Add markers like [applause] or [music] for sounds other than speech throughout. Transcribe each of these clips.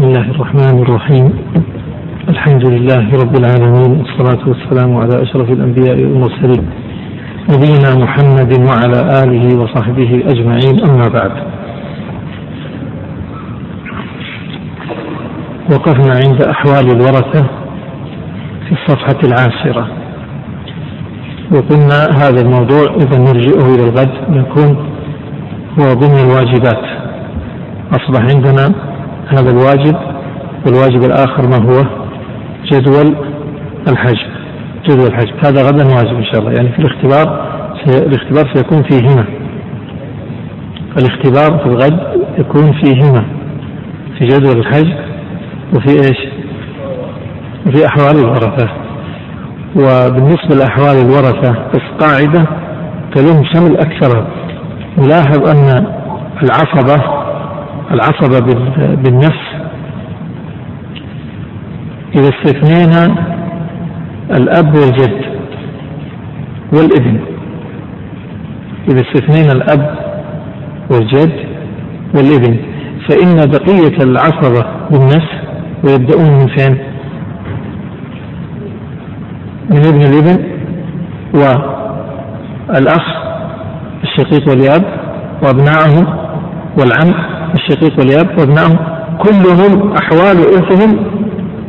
بسم الله الرحمن الرحيم. الحمد لله رب العالمين والصلاة والسلام على أشرف الأنبياء والمرسلين نبينا محمد وعلى آله وصحبه أجمعين أما بعد. وقفنا عند أحوال الورثة في الصفحة العاشرة. وقلنا هذا الموضوع إذا نرجئه إلى الغد يكون هو ضمن الواجبات. أصبح عندنا هذا الواجب والواجب الآخر ما هو؟ جدول الحج جدول الحج هذا غدا واجب إن شاء الله. يعني في الاختبار الاختبار سيكون فيهما. الاختبار في الغد يكون فيهما. في جدول الحج وفي إيش؟ وفي أحوال الورثة. وبالنسبة لأحوال الورثة بس قاعدة تلم شمل اكثرها نلاحظ أن العصبة العصبة بالنفس. إذا استثنينا الأب والجد والابن. إذا استثنينا الأب والجد والابن فإن بقية العصبة بالنفس ويبدأون من فين؟ من ابن الابن والأخ الشقيق والأب وأبنائه والعم. الشقيق والأب وأبنائه كلهم أحوال إرثهم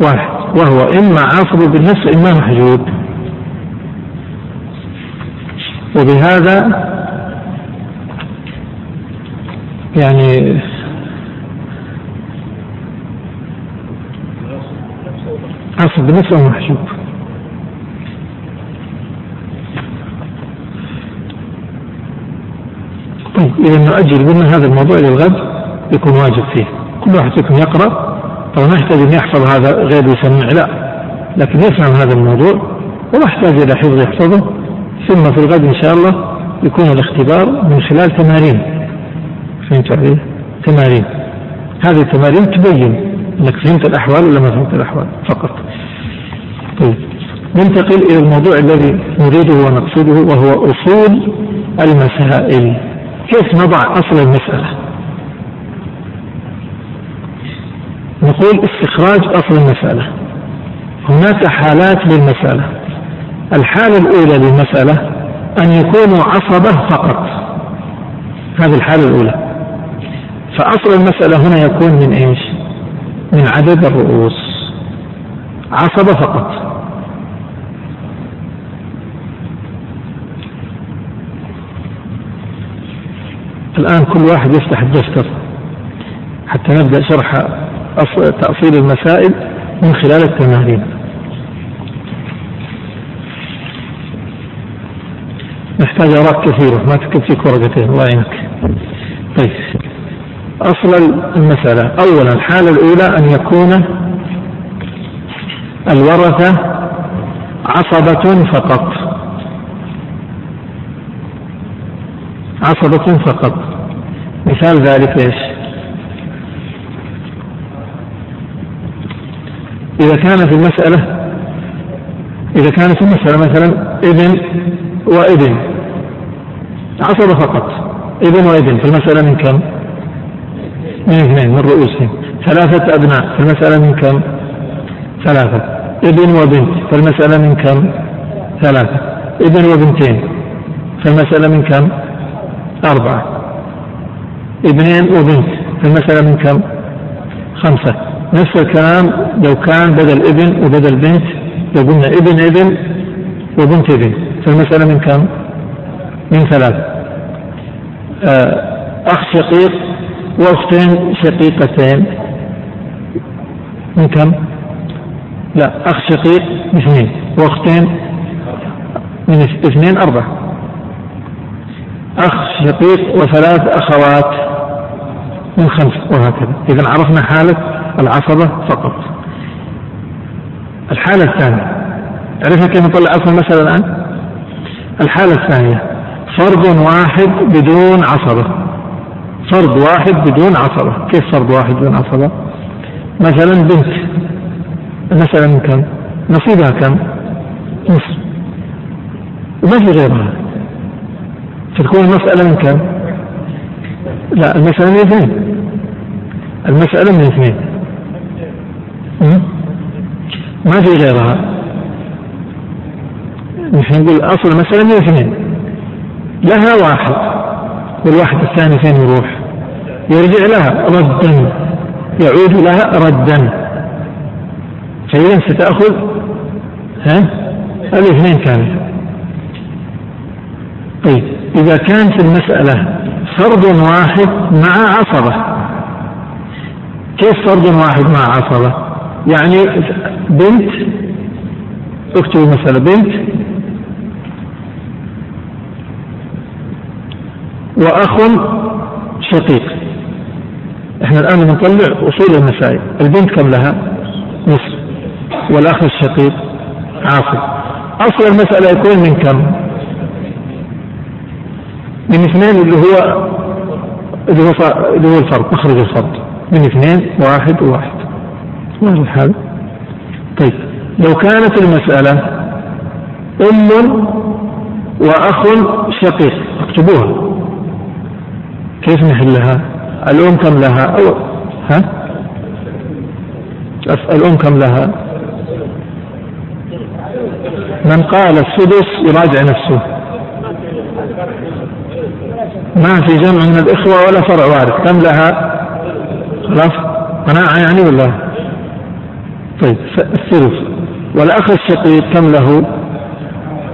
واحد وهو إما عاصب بالنفس إما محجوب. وبهذا يعني عصب بالنسبة محجوب. طيب إذا نؤجل قلنا هذا الموضوع للغد يكون واجب فيه كل واحد فيكم يقرأ طبعا ما يحتاج أن يحفظ هذا غير يسمع لا لكن يفهم هذا الموضوع وما يحتاج إلى حفظ يحفظه ثم في الغد إن شاء الله يكون الاختبار من خلال تمارين فهمت علي؟ تمارين هذه التمارين تبين إنك فهمت الأحوال ولا ما فهمت الأحوال فقط. طيب ننتقل إلى الموضوع الذي نريده ونقصده وهو أصول المسائل. كيف نضع أصل المسألة؟ نقول استخراج أصل المسألة. هناك حالات للمسألة. الحالة الأولى للمسألة أن يكونوا عصبة فقط. هذه الحالة الأولى. فأصل المسألة هنا يكون من إيش من عدد الرؤوس عصبة فقط الآن كل واحد يفتح الدفتر حتى نبدأ شرح تأصيل المسائل من خلال التمارين. نحتاج أوراق كثيرة ما تكفيك فيك ورقتين الله يعينك. طيب. أصل المسألة. أولا الحالة الأولى أن يكون الورثة عصبة فقط. عصبة فقط. مثال ذلك إيش؟ إذا كان في المسألة إذا كان في المسألة مثلا ابن وابن عصبة فقط ابن وابن في المسألة من كم؟ من اثنين من رؤوسهم ثلاثة أبناء فالمسألة من كم؟ ثلاثة ابن وبنت فالمسألة من كم؟ ثلاثة ابن وبنتين فالمسألة من كم؟ أربعة ابنين وبنت فالمسألة من كم؟ خمسة نفس الكلام لو كان بدل ابن وبدل بنت لو قلنا ابن ابن وبنت ابن فالمسألة من كم؟ من ثلاثة. آه، أخ شقيق وأختين شقيقتين. من كم؟ لا أخ شقيق اثنين وأختين من اثنين أربعة. أخ شقيق وثلاث أخوات من خمس وهكذا. إذا عرفنا حالة العصبة فقط. الحالة الثانية عرفنا كيف نطلع أصل المسألة الآن؟ الحالة الثانية فرد واحد بدون عصبة. فرد واحد بدون عصبة. كيف فرد واحد بدون عصبة؟ مثلا بنت. المسألة من كم؟ نصيبها كم؟ نصف. وما في غيرها. فتكون المسألة من كم؟ لا المسألة من اثنين. المسألة من اثنين. ما في غيرها. نحن نقول أصل من اثنين. لها واحد والواحد الثاني فين يروح؟ يرجع لها ردا. يعود لها ردا. فإذا ستأخذ ها؟ الاثنين كاملة طيب إذا كان في المسألة فرد واحد مع عصبة كيف فرد واحد مع عصبة؟ يعني بنت اكتب المسألة بنت وأخ شقيق. إحنا الآن نطلع أصول المسائل. البنت كم لها؟ نصف. والأخ الشقيق عاصب أصل المسألة يكون من كم؟ من اثنين اللي هو اللي هو اللي هو الفرد مخرج الفرد. من اثنين واحد وواحد واضح الحال؟ طيب لو كانت المسألة أم وأخ شقيق اكتبوها. كيف نحلها الأم كم لها؟ أو ها؟ الأم كم لها؟ من قال السدس يراجع نفسه. ما في جمع من الإخوة ولا فرع وارث. كم لها؟ خلاص قناعة يعني ولا؟ طيب الثلث والأخ الشقيق كم له؟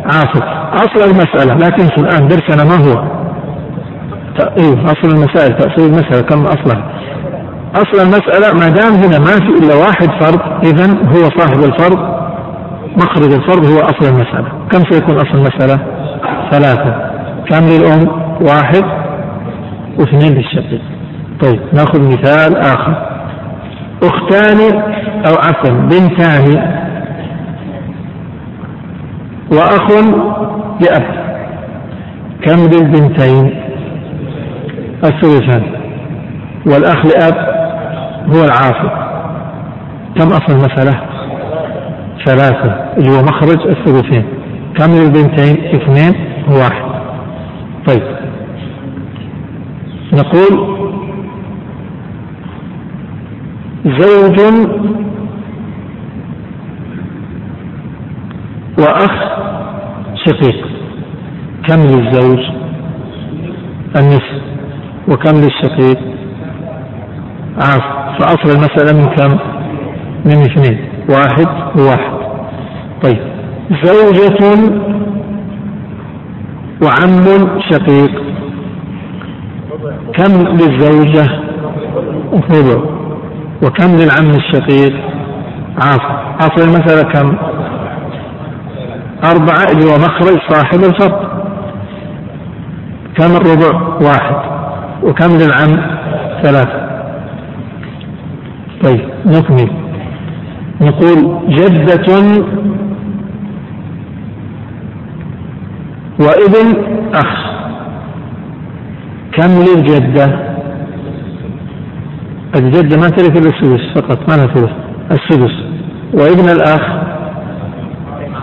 عاصف. أصل المسألة لكن في الآن درسنا ما هو؟ أيوه اصل المسائل تأصيل المسألة كم أصلا؟ أصل المسألة ما دام هنا ما في إلا واحد فرض اذا هو صاحب الفرض مخرج الفرض هو أصل المسألة. كم سيكون أصل المسألة؟ ثلاثة. كم للأم؟ واحد. واثنين للشقيق طيب نأخذ مثال آخر. أختان أو عفوا بنتان. وأخ لأب. كم للبنتين؟ الثلثان. والأخ لأب هو العاصب كم أصل المسألة؟ ثلاثة. اللي هو مخرج الثلثين. كم للبنتين؟ اثنين واحد. طيب. نقول زوج وأخ شقيق. كم للزوج؟ النصف. وكم للشقيق؟ عاص. فأصل المسألة من كم؟ من اثنين. واحد وواحد. طيب. زوجة وعم شقيق. كم للزوجة؟ ربع وكم للعم الشقيق؟ عاص أصل المسألة كم؟ أربعة اللي هو مخرج صاحب الفرد كم الربع؟ واحد. وكم للعم؟ ثلاثة. طيب نكمل. نقول جدة وابن أخ. كم للجدة؟ الجدة ما ترث إلا السدس فقط ما لها السدس. وابن الأخ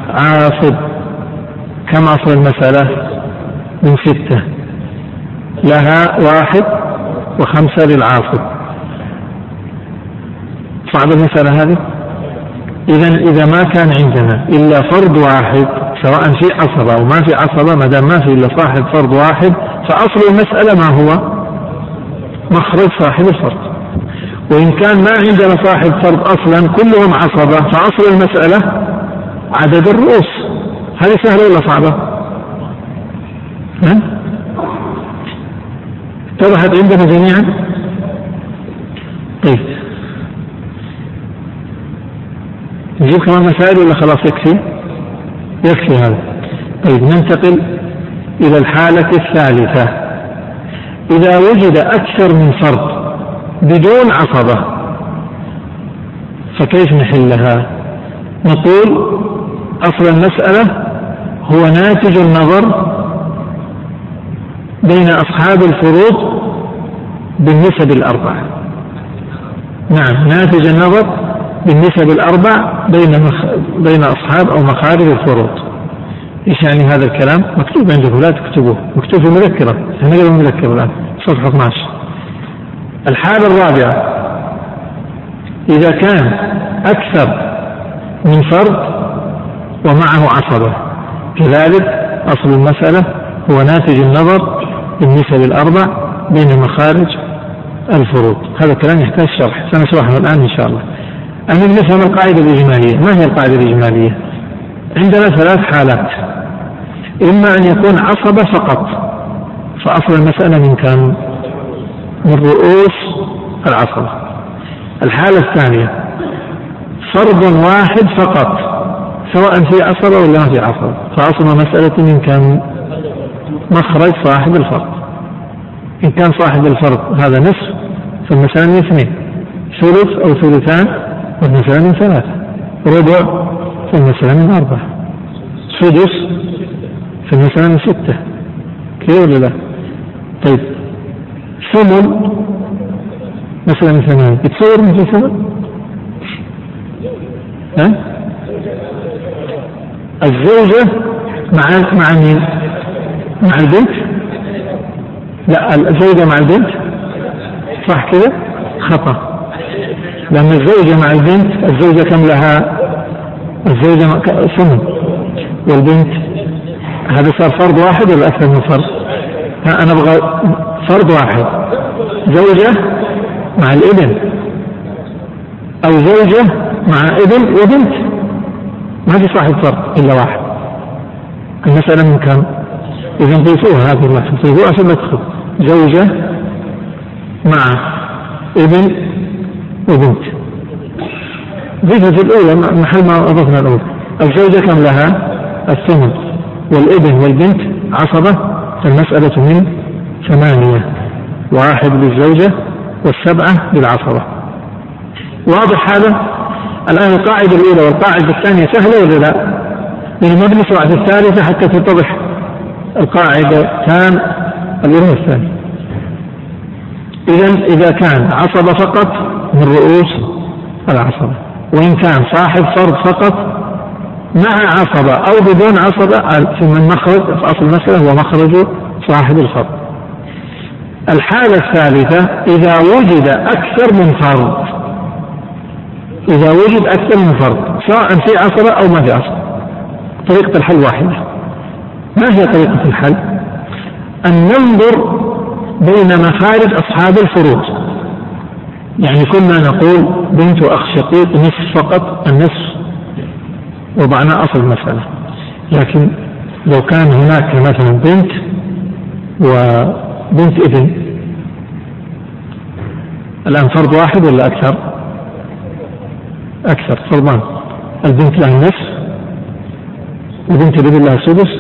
عاصب كم أصل المسألة؟ من ستة. لها واحد وخمسة للعاصب. صعب المسألة هذه؟ إذا إذا ما كان عندنا إلا فرد واحد سواء في عصبة أو ما في عصبة ما دام ما في إلا صاحب فرد واحد فأصل المسألة ما هو؟ مخرج صاحب الفرد وإن كان ما عندنا صاحب فرد أصلا كلهم عصبة فأصل المسألة عدد الرؤوس. هذه سهلة ولا صعبة؟ ها؟ اتضحت عندنا جميعا؟ طيب. نجيب كمان مسائل ولا خلاص يكفي؟ يكفي هذا. طيب ننتقل إلى الحالة الثالثة. إذا وجد أكثر من فرد بدون عصبة فكيف نحلها؟ نقول أصل المسألة هو ناتج النظر بين أصحاب الفروض بالنسب الأربع. نعم ناتج النظر بالنسب الأربع بين مخ... بين أصحاب أو مخارج الفروض إيش يعني هذا الكلام؟ مكتوب عندكم لا تكتبوه. مكتوب في المذكرة نقرأ المذكرة الآن. صفحة 12 الحالة الرابعة إذا كان أكثر من فرد ومعه عصبة. كذلك أصل المسألة هو ناتج النظر بالنسب الأربع بين مخارج الفروض هذا الكلام يحتاج شرح. سنشرحه الآن إن شاء الله. أن نفهم القاعدة الإجمالية. ما هي القاعدة الإجمالية؟ عندنا ثلاث حالات. إما أن يكون عصبة فقط فأصل المسألة من كم؟ من رؤوس العصبة الحالة الثانية فرض واحد فقط سواء في عصبة ولا ما في عصبة فأصل المسألة من كم مخرج صاحب الفرض. إن كان صاحب الفرض هذا نصف فالمسألة من اثنين. ثلث أو ثلثان فالمسألة من ثلاثة. ربع فالمسألة من أربعة. سدس فالمسألة من ستة. كذا ولا لا؟ طيب. ثمن مثلا ثمانية يتصور مثل ثمن؟ ها؟ الزوجة مع مع مين؟ مع البنت؟ لا الزوجة مع البنت صح كذا؟ خطأ لأن الزوجة مع البنت الزوجة كم لها؟ الزوجة ثمن والبنت هذا صار فرض واحد ولا أكثر من فرض؟ أنا أبغى فرض واحد. زوجة مع الإبن. أو زوجة مع إبن وبنت. ما في صاحب فرض إلا واحد. المسألة من كم؟ إذا ضيفوها هذه الله ضيفوها عشان لا تدخل. زوجة مع إبن وبنت. ضيفة الأولى محل ما أضفنا الأولى الزوجة كم لها؟ الثمن. والإبن والبنت عصبة المسألة من ثمانية واحد للزوجة والسبعة للعصبة واضح هذا؟ الآن القاعدة الأولى والقاعدة الثانية سهلة ولا لا؟ يعني ما بنشرع في الثالثة حتى تتضح القاعدة كان الأولى والثانية إذا إذا كان عصبة فقط من رؤوس العصبة وإن كان صاحب فرض فقط مع عصبة أو بدون عصبة ثم المخرج في أصل المسألة هو مخرج صاحب الفرض الحالة الثالثة إذا وجد أكثر من فرض إذا وجد أكثر من فرض سواء في عصبة أو ما في عصبة. طريقة الحل واحدة. ما هي طريقة الحل؟ أن ننظر بين مخارج أصحاب الفروض يعني كنا نقول بنت وأخ شقيق نصف فقط النصف. وضعنا أصل المسألة. لكن لو كان هناك مثلا بنت وبنت ابن الآن فرض واحد ولا أكثر؟ أكثر. فرضان البنت لها النصف وبنت الابن لها سدس.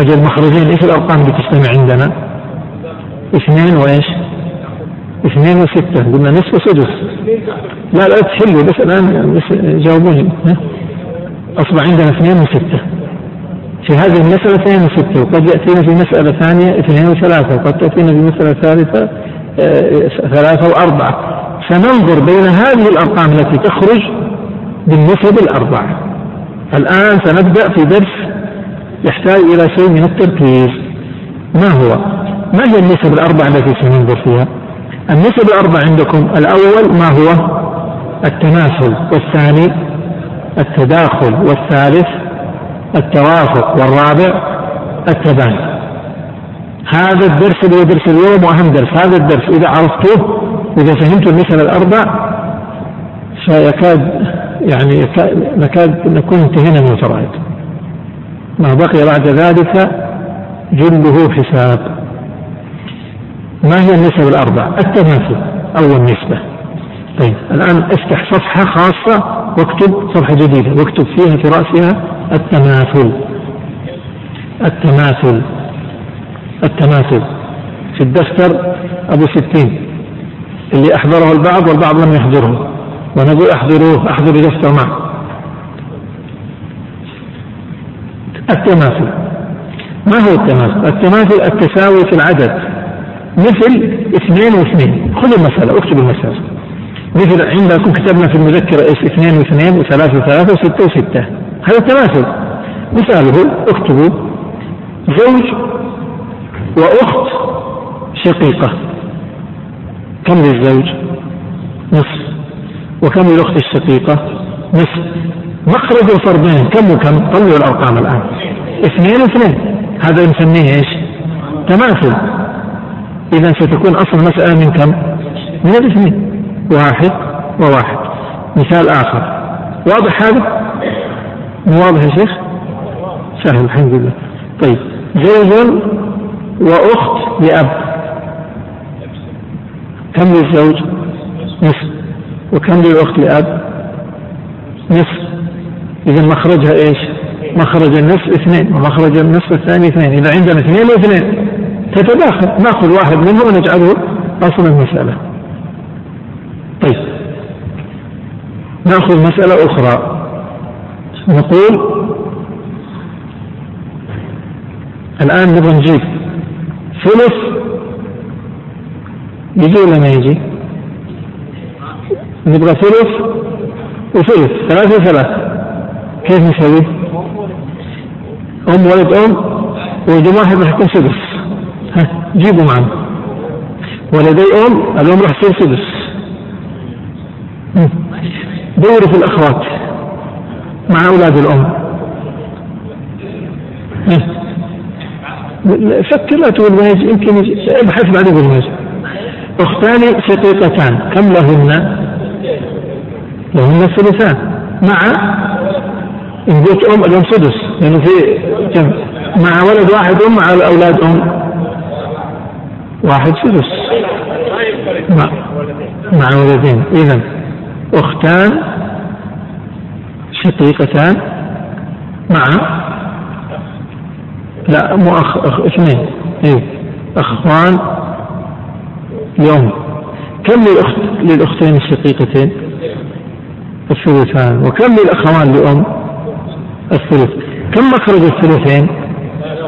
أجل مخرجين. إيش الأرقام اللي تجتمع عندنا؟ اثنين وإيش؟ اثنين وستة. قلنا نصف وسدس. لا لا تحلوا بس الآن. بس جاوبوني. أصبح عندنا اثنين وستة في هذه المسألة اثنين وستة وقد يأتينا في مسألة ثانية اثنين وثلاثة وقد تأتينا في مسألة ثالثة آه، ثلاثة وأربعة سننظر بين هذه الأرقام التي تخرج بالنسب الأربعة الآن سنبدأ في درس يحتاج إلى شيء من التركيز ما هو؟ ما هي النسب الأربعة التي سننظر فيها؟ النسب الأربعة عندكم الأول ما هو؟ التماثل والثاني التداخل والثالث التوافق والرابع التباين. هذا الدرس اللي هو درس اليوم وأهم درس. هذا الدرس إذا عرفتوه إذا فهمتوا المثل الأربع فيكاد يعني نكاد نكون انتهينا من الفرائض. ما بقي بعد ذلك جله حساب. ما هي النسب الأربع؟ التماثل اول نسبه طيب الآن افتح صفحة خاصة واكتب صفحة جديدة واكتب فيها في رأسها التماثل. التماثل. التماثل. في الدفتر أبو ستين. اللي أحضره البعض والبعض لم يحضره. ونقول أحضروه احضروا دفتر معه. التماثل. ما هو التماثل؟ التماثل التساوي في العدد. مثل اثنين واثنين. خذ المسألة اكتب المسألة. مثل عندكم كتبنا في المذكرة إيش؟ اثنين واثنين وثلاثة وثلاثة وستة وستة. هذا التماثل. مثاله اكتبوا زوج وأخت شقيقة. كم للزوج؟ نصف. وكم للأخت الشقيقة؟ نصف. مخرج الفرضين. كم وكم؟ طلعوا الأرقام الآن. اثنين اثنين هذا نسميه إيش؟ تماثل. إذا ستكون أصل المسألة من كم؟ من الاثنين. واحد وواحد. مثال آخر. واضح هذا؟ واضح يا شيخ؟ سهل الحمد لله. طيب زوج وأخت لأب. كم للزوج؟ نصف. وكم للأخت لأب؟ نصف. إذا مخرجها إيش؟ مخرج النصف اثنين. ومخرج النصف الثاني اثنين. إذا عندنا اثنين واثنين. تتداخل. نأخذ واحد منهم ونجعله أصل المسألة طيب نأخذ مسألة أخرى. نقول الآن نبغى نجيب ثلث يجي ولا ما يجي؟ نبغى ثلث وثلث ثلاثة وثلاثة. كيف نسوي؟ أم ولد أم ولد واحد راح يكون سدس. ها جيبوا معنا. ولدي أم الأم راح تصير سدس. دوروا في الأخوات مع أولاد الأم. فكر لا تقول يجي يمكن ابحث بعدين قول يجي أختان شقيقتان كم لهن؟ لهن الثلثان. مع؟ إن قلت أم الأم سدس. لأنه في كم؟ مع ولد واحد أم مع أولاد أم. واحد سدس. مع, مع ولدين. إذا أختان شقيقتان مع لا مو أخ, أخ اثنين. إيه. أخوان لأم. كم للأخت للأختين الشقيقتين؟ الثلثان. وكم للأخوان لأم؟ الثلث. كم مخرج الثلثين؟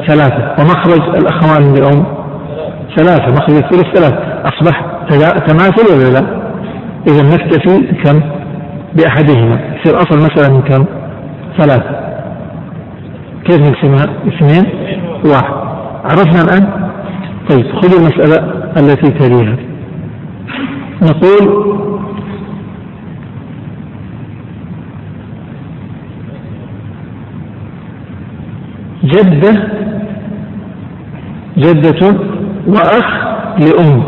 ثلاثة. ومخرج الأخوان لأم؟ ثلاثة. مخرج الثلث ثلاثة. أصبح تماثل ولا لا؟ إذا نكتفي كم؟ بأحدهما يصير أصل المسألة من كم؟ ثلاثة كيف نقسمها؟ اثنين واحد عرفنا الآن؟ طيب خذوا المسألة التي تليها نقول جدة جدة وأخ لأم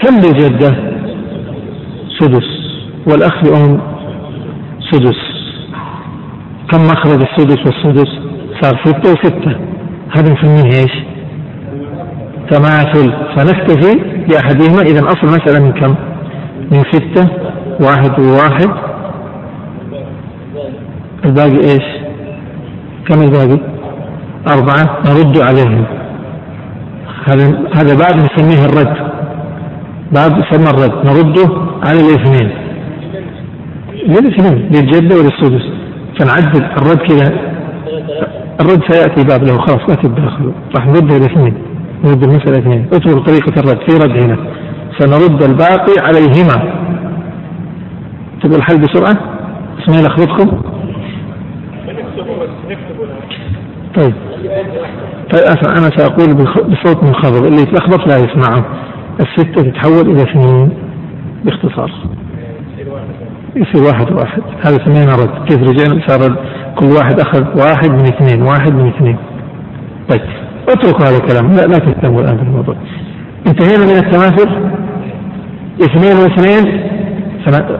كم لجدة سدس والأخ لأم سدس. كم مخرج السدس والسدس؟ صار ستة وستة. هذا نسميه إيش؟ تماثل فنكتفي بأحدهما. إذا أصل المسألة من كم؟ من ستة. واحد وواحد. الباقي إيش؟ كم الباقي؟ أربعة. نرد عليهم. هذا هذا باب نسميه الرد. باب يسمى الرد نرده على الاثنين. للاثنين للجدة وللسدس. فنعدل الرد كذا الرد سيأتي باب له خلاص لا تتداخلوا راح نرد الاثنين. نرد المسألة اثنين اتركوا طريقة الرد. في رد هنا. سنرد الباقي عليهما. تبغى الحل بسرعة؟ اسمعي لخبطكم طيب. أنا سأقول بصوت منخفض. اللي يتلخبط لا يسمعه. الستة تتحول إلى اثنين باختصار. يصير واحد واحد. هذا سمينا رد. كيف رجعنا صار كل واحد أخذ واحد من اثنين واحد من اثنين. طيب اتركوا هذا الكلام. لا لا تهتموا الآن بالموضوع. انتهينا من التماثل. اثنين واثنين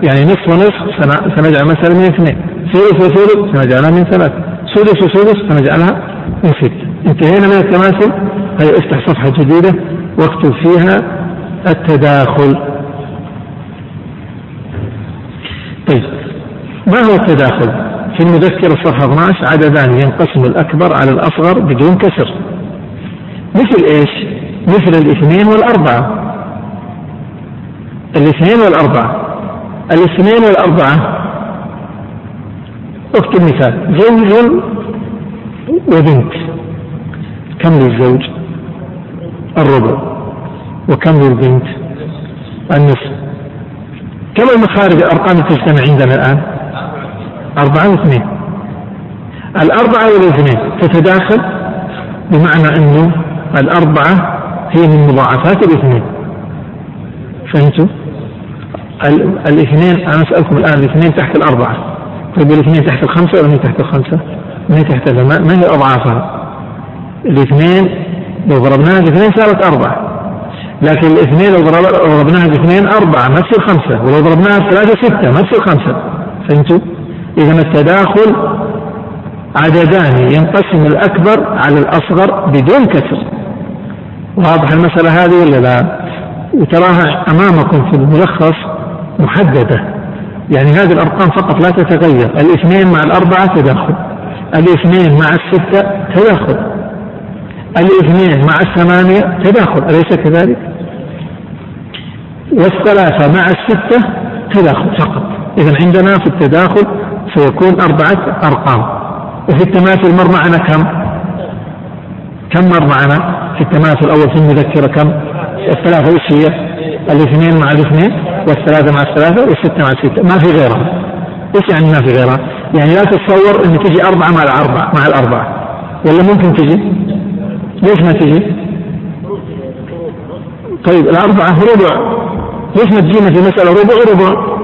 يعني نصف ونصف. سنجعل مثلا من اثنين. ثلث وثلث. سنجعلها من ثلاث. سدس وسدس سنجعلها من ست. انتهينا من التماثل. هيا افتح صفحة جديدة. واكتب فيها التداخل. طيب ما هو التداخل؟ في المذكرة الصفحة 12 عددان ينقسم الأكبر على الأصغر بدون كسر. مثل إيش؟ مثل الاثنين والأربعة. الاثنين والأربعة. الاثنين والأربعة. أكتب مثال. زوج وبنت. كم للزوج؟ الربع. وكم للبنت النصف. كم المخارج الأرقام تجتمع عندنا الآن؟ أربعة واثنين. الأربعة والاثنين تتداخل بمعنى أنه الأربعة هي من مضاعفات الاثنين. فهمتوا؟ الاثنين أنا أسألكم الآن الاثنين تحت الأربعة. طيب الاثنين تحت الخمسة ولا تحت الخمسة؟ ما هي تحت ما هي أضعافها؟ الاثنين لو ضربناها باثنين صارت أربعة. لكن الاثنين لو ضربناها باثنين أربعة ما تصير خمسة. ولو ضربناها بثلاثة ستة ما تصير خمسة. فهمتوا؟ إذا التداخل عددان ينقسم الأكبر على الأصغر بدون كسر. واضح المسألة هذه ولا لا؟ وتراها أمامكم في الملخص محددة. يعني هذه الأرقام فقط لا تتغير. الاثنين مع الأربعة تداخل. الاثنين مع الستة تداخل. الاثنين مع الثمانية تداخل. أليس كذلك؟ والثلاثة مع الستة تداخل فقط إذا عندنا في التداخل سيكون أربعة أرقام وفي التماثل مر معنا كم؟ كم مر معنا؟ في التماثل أول في المذكرة كم؟ الثلاثة وش هي؟ الاثنين مع الاثنين والثلاثة مع الثلاثة والستة مع الستة ما في غيرها إيش يعني ما في غيرها؟ يعني لا تتصور إن تجي أربعة مع الأربعة مع الأربعة ولا ممكن تجي؟ ليش ما تجي؟ طيب الأربعة ربع ليش ما تجينا في مسألة ربع؟ ربع؟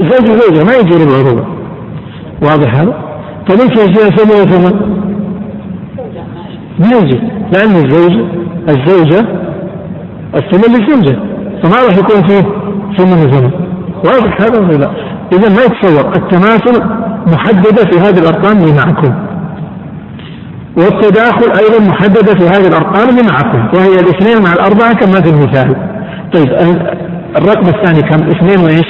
زوج زوجة ما يجي ربع ربع. واضح هذا؟ طيب إيش يجي؟ ثمن وثمن؟ ما يجي. لأن الزوج الزوجة الثمن للزوجة. فما راح يكون فيه ثمن وثمن واضح هذا ولا لا؟ إذا ما يتصور التماثل محددة في هذه الأرقام معكم. والتداخل أيضا محددة في هذه الأرقام معكم. وهي الاثنين مع الأربعة كما في المثال. طيب الرقم الثاني كم؟ اثنين وإيش؟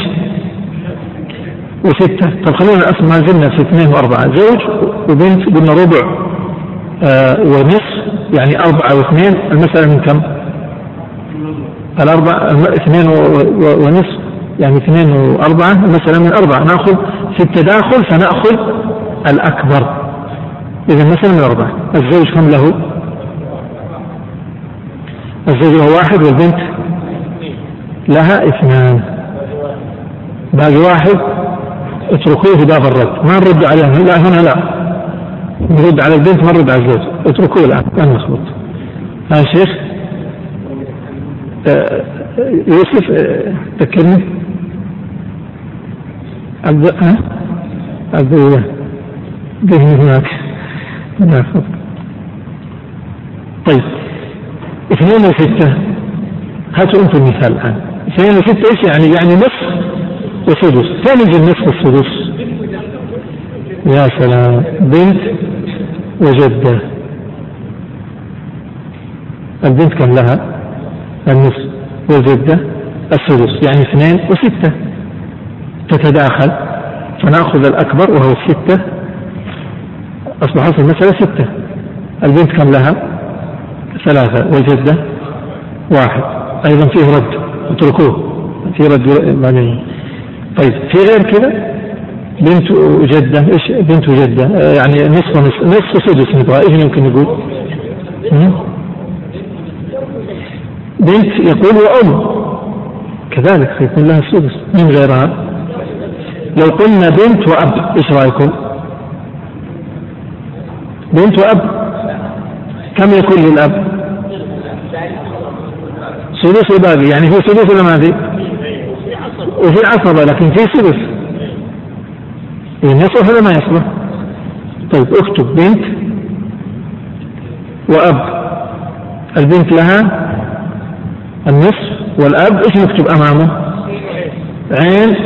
وستة طب خلينا ما زلنا في اثنين وأربعة زوج وبنت قلنا ربع آه ونصف يعني أربعة واثنين المسألة من كم؟ الأربعة اثنين ونصف يعني اثنين وأربعة المسألة من أربعة نأخذ في التداخل فنأخذ الأكبر إذا المسألة من أربعة الزوج كم له؟ الزوج له واحد والبنت لها اثنان. باقي واحد اتركوه في باب الرد. ما نرد عليه لا هنا لا. نرد على البنت ما نرد على الزوج. اتركوه الآن. لا نخبط. ها شيخ؟ آه، يوسف آه، ذكرني. عبد ها؟ عبد الله. ذهني هناك. ناخذ طيب. اثنين وستة. هاتوا أنتم المثال الآن. اثنين وستة إيش يعني؟ يعني نصف وسدس. فين يجي النصف والسدس؟ يا سلام. بنت وجدة. البنت كم لها؟ النصف. والجدة السدس. يعني اثنين وستة. تتداخل. فنأخذ الأكبر وهو الستة أصبحت المسألة ستة. البنت كم لها؟ ثلاثة. والجدة واحد. أيضا فيه رد. اتركوه. في رد بعدين. طيب في غير كذا بنت وجدة إيش بنت وجدة يعني نصف نصف نصف سدس نبغى. إيش ممكن نقول؟ بنت يقول وأم. كذلك سيكون لها السدس من غيرها. لو قلنا بنت وأب إيش رأيكم؟ بنت وأب. كم يكون للأب؟ سدس وباقي يعني في سدس ولا ما في؟ وفي عصبة لكن في سدس. يصلح ولا ما يصلح؟ طيب اكتب بنت وأب. البنت لها النصف والأب. إيش نكتب أمامه؟ عين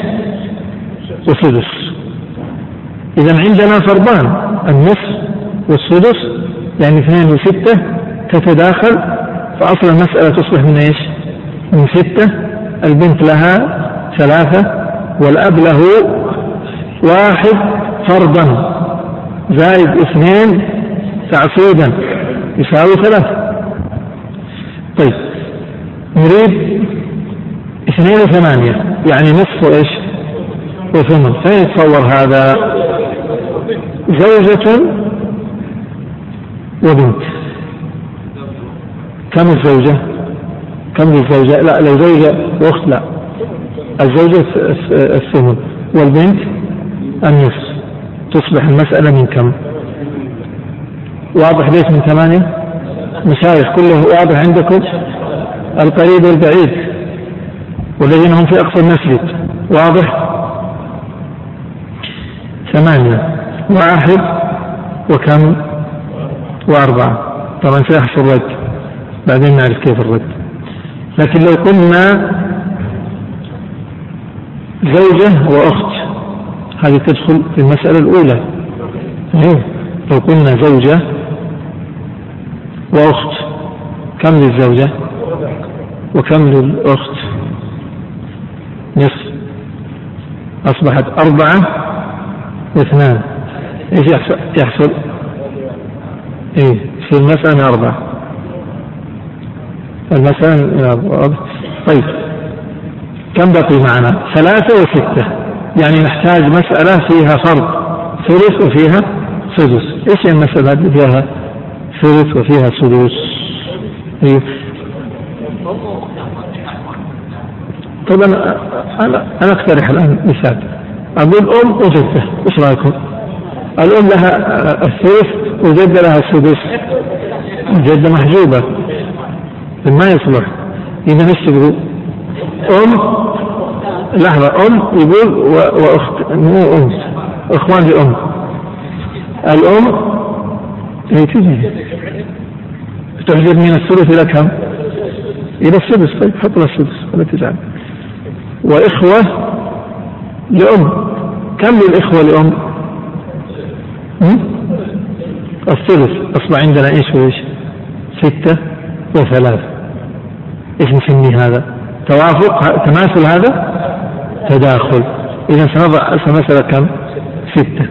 وسدس. إذا عندنا فرضان النصف والسدس يعني اثنين وستة تتداخل فأصل المسألة تصبح من إيش؟ من ستة. البنت لها ثلاثة والأب له واحد فرضا. زائد اثنين تعصيبا. يساوي ثلاثة. طيب نريد اثنين وثمانية يعني نصف إيش؟ وثمن. فين يتصور هذا؟ زوجة وبنت. كم الزوجة؟ كم الزوجة؟ لا لو زوجة وأخت لا. الزوجة الثمن والبنت؟ النصف. تصبح المسألة من كم؟ واضح ليش من ثمانية؟ مشايخ كله واضح عندكم؟ القريب والبعيد. والذين هم في أقصى المسجد. واضح؟ ثمانية. واحد وكم؟ وأربعة. طبعا سيحصل رد. بعدين نعرف كيف الرد. لكن لو قلنا زوجة وأخت هذه تدخل في المسألة الأولى. إيه. لو قلنا زوجة وأخت كم للزوجة؟ وكم للأخت؟ نصف. أصبحت أربعة واثنان. إيش يحصل؟ يحصل؟ إيه؟ في المسألة أربعة. المسألة طيب. كم بقي معنا؟ ثلاثة وستة. يعني نحتاج مسألة فيها فرض. ثلث وفيها سدس. إيش المسألة اللي فيها ثلث وفيها سدس؟ إيه طبعا أنا أنا أقترح الآن مثال. أقول أم وجده إيش رأيكم؟ الأم لها الثلث وجده لها السدس. جده محجوبة. ما يصلح. إذا إيش تقول؟ أم لحظة. أم يقول وأخت مو أم. إخوان لأم. الأم هي تجي تحجب من الثلث إلى كم؟ إلى السدس. طيب حط لها السدس. ولا تزعل. وإخوة لأم. كم للإخوة لأم؟ الثلث. أصبح عندنا إيش؟ وإيش؟ ستة وثلاث إيش نسمي هذا؟ توافق؟ تماثل هذا؟ تداخل. إذا سنضع مسألة كم؟ ستة.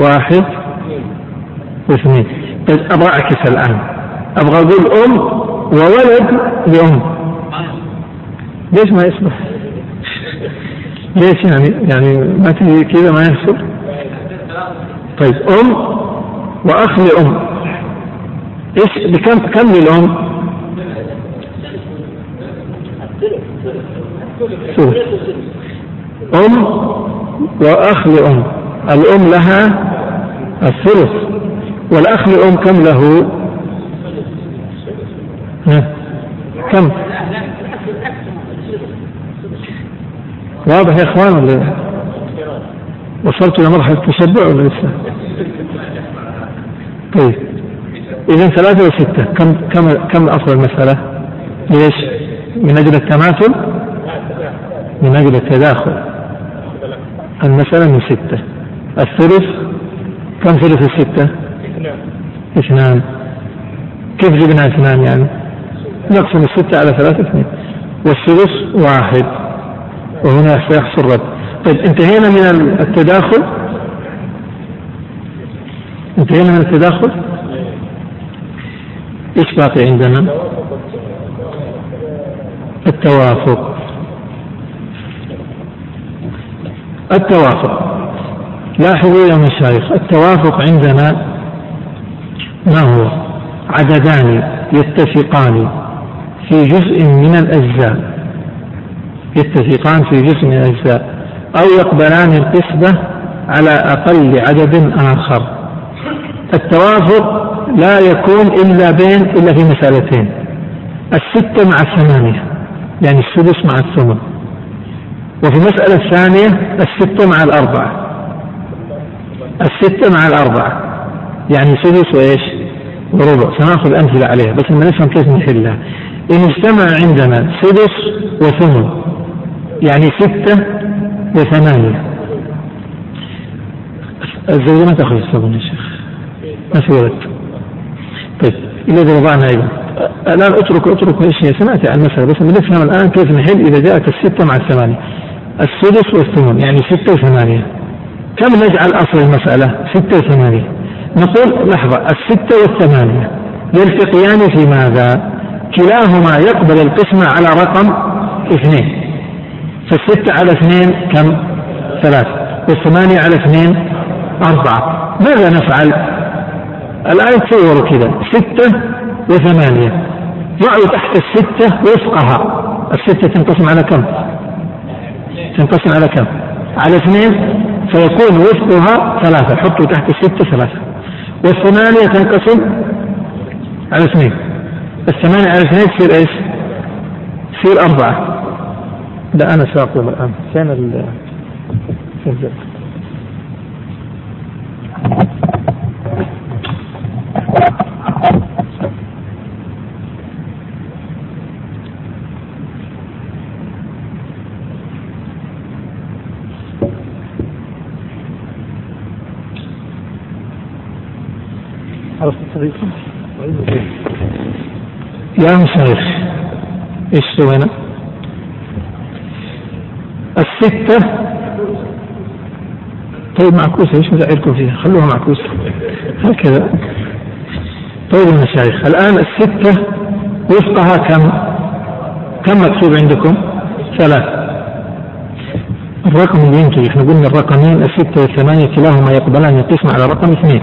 واحد. واثنين طيب أبغى أعكس الآن. أبغى أقول أم وولد لأم. ليش ما يصبح؟ ليش يعني يعني ما تجي كذا ما يحصل طيب أم وأخ لأم. إيش بكم كم أم وأخ لأم الأم لها الثلث والأخ لأم كم له؟ كم؟ واضح يا إخوان ولا وصلت إلى مرحلة التشبع ولا لسه؟ طيب اذا ثلاثة وستة كم كم كم أصل المسألة؟ ليش؟ من أجل التماثل من أجل التداخل. المسألة من ستة. الثلث كم ثلث الستة؟ اثنان. كيف جبنا اثنان يعني؟ نقسم الستة على ثلاثة اثنين. والثلث واحد. وهنا سيحصل رد. طيب انتهينا من التداخل؟ انتهينا من التداخل؟ إيش باقي عندنا؟ التوافق. التوافق. لاحظوا يا مشايخ التوافق عندنا ما هو؟ عددان يتفقان في جزء من الأجزاء. يتفقان في جسم الأجزاء. أو يقبلان القسمة على أقل عدد آخر. التوافق لا يكون إلا بين إلا في مسألتين. الستة مع الثمانية يعني السدس مع الثمن. وفي المسألة الثانية الستة مع الأربعة. الستة مع الأربعة. يعني سدس وإيش؟ وربع. سنأخذ أمثلة عليها بس ما نفهم كيف نحلها. إن اجتمع عندنا سدس وثمن يعني ستة وثمانية. الزوجة ما تأخذ الصابون يا شيخ. ما في ولد. طيب إذا وضعنا أيضا. الآن اترك اترك إيش هي؟ سمعت عن المسألة بس بنفهم الآن كيف نحل إذا جاءت الستة مع الثمانية. السدس والثمن يعني ستة وثمانية. كم نجعل أصل المسألة؟ ستة وثمانية. نقول لحظة الستة والثمانية يلتقيان في ماذا؟ كلاهما يقبل القسمة على رقم اثنين. فالستة على اثنين كم؟ ثلاث والثمانية على اثنين أربعة. ماذا نفعل؟ الآن تصوروا كذا. ستة وثمانية. ضعوا تحت الستة وفقها. الستة تنقسم على كم؟ تنقسم على كم؟ على اثنين فيكون وفقها ثلاثة حطوا تحت الستة ثلاثة والثمانية تنقسم على اثنين الثمانية على اثنين تصير إيش؟ تصير أربعة لا أنا سأقوم الآن فين ال يا مشايخ إيش سوينا؟ الستة طيب معكوسة إيش مزعلكم فيها؟ خلوها معكوسة هكذا طيب المشايخ الآن الستة وفقها كم؟ كم مكتوب عندكم؟ ثلاث الرقم اللي ينتج إحنا قلنا الرقمين الستة والثمانية كلاهما يقبلان القسم على رقم اثنين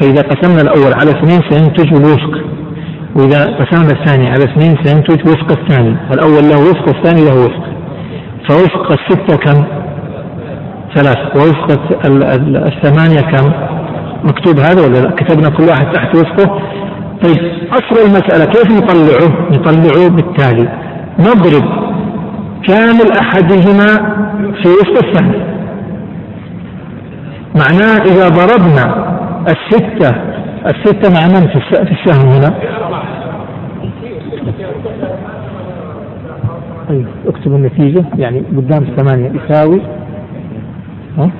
فإذا قسمنا الأول على اثنين سينتج الوفق وإذا قسمنا الثاني على اثنين سينتج وفق الثاني الأول له وفق والثاني له وفق فوفق الستة كم؟ ثلاث ووفق الثمانية كم؟ مكتوب هذا ولا لا؟ كتبنا كل واحد تحت وفقه طيب أصل المسألة كيف نطلعه؟ نطلعه بالتالي نضرب كامل أحدهما في وفق الثاني معناه إذا ضربنا الستة. الستة مع من في السهم هنا؟ طيب اكتب النتيجة. يعني قدام الثمانية يساوي؟ ها؟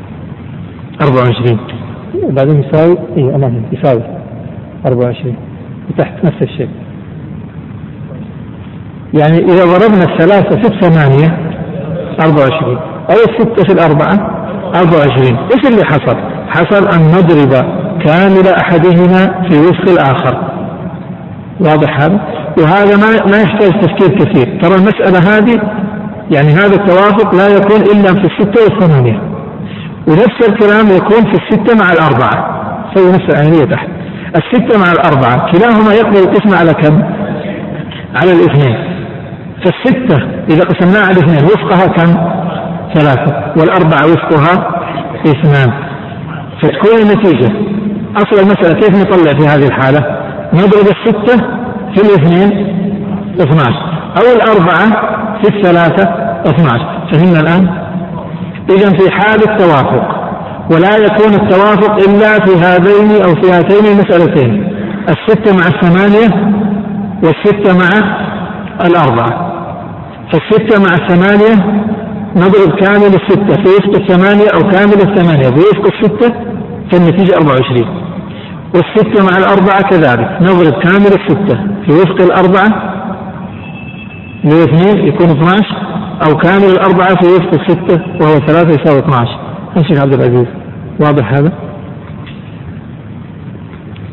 24 وبعدين يساوي؟ اي امامي يساوي 24 وتحت نفس الشيء. يعني إذا ضربنا الثلاثة في الثمانية. 24 أو الستة في الأربعة. 24 إيش اللي حصل؟ حصل أن نضرب كامل أحدهما في وفق الآخر. واضح هذا؟ وهذا ما ما يحتاج تفكير كثير. ترى المسألة هذه يعني هذا التوافق لا يكون إلا في الستة والثمانية. ونفس الكلام يكون في الستة مع الأربعة. سوي نفس العملية تحت. الستة مع الأربعة كلاهما يقبل القسم على كم؟ على الاثنين. فالستة إذا قسمناها على الاثنين وفقها كم؟ ثلاثة. والأربعة وفقها اثنان. فتكون النتيجة أصل المسألة كيف نطلع في هذه الحالة؟ نضرب الستة في الاثنين 12 أو الأربعة في الثلاثة 12 فهمنا الآن؟ إذا في حال التوافق ولا يكون التوافق إلا في هذين أو في هاتين المسألتين. الستة مع الثمانية والستة مع الأربعة. فالستة مع الثمانية نضرب كامل الستة في وفق الثمانية أو كامل الثمانية. في وفق الستة فالنتيجة 24 والستة مع الأربعة كذلك. نضرب كامل الستة. في وفق الأربعة لاثنين يكون 12 أو كامل الأربعة في وفق الستة وهو ثلاثة يساوي 12 الشيخ عبد العزيز. واضح هذا؟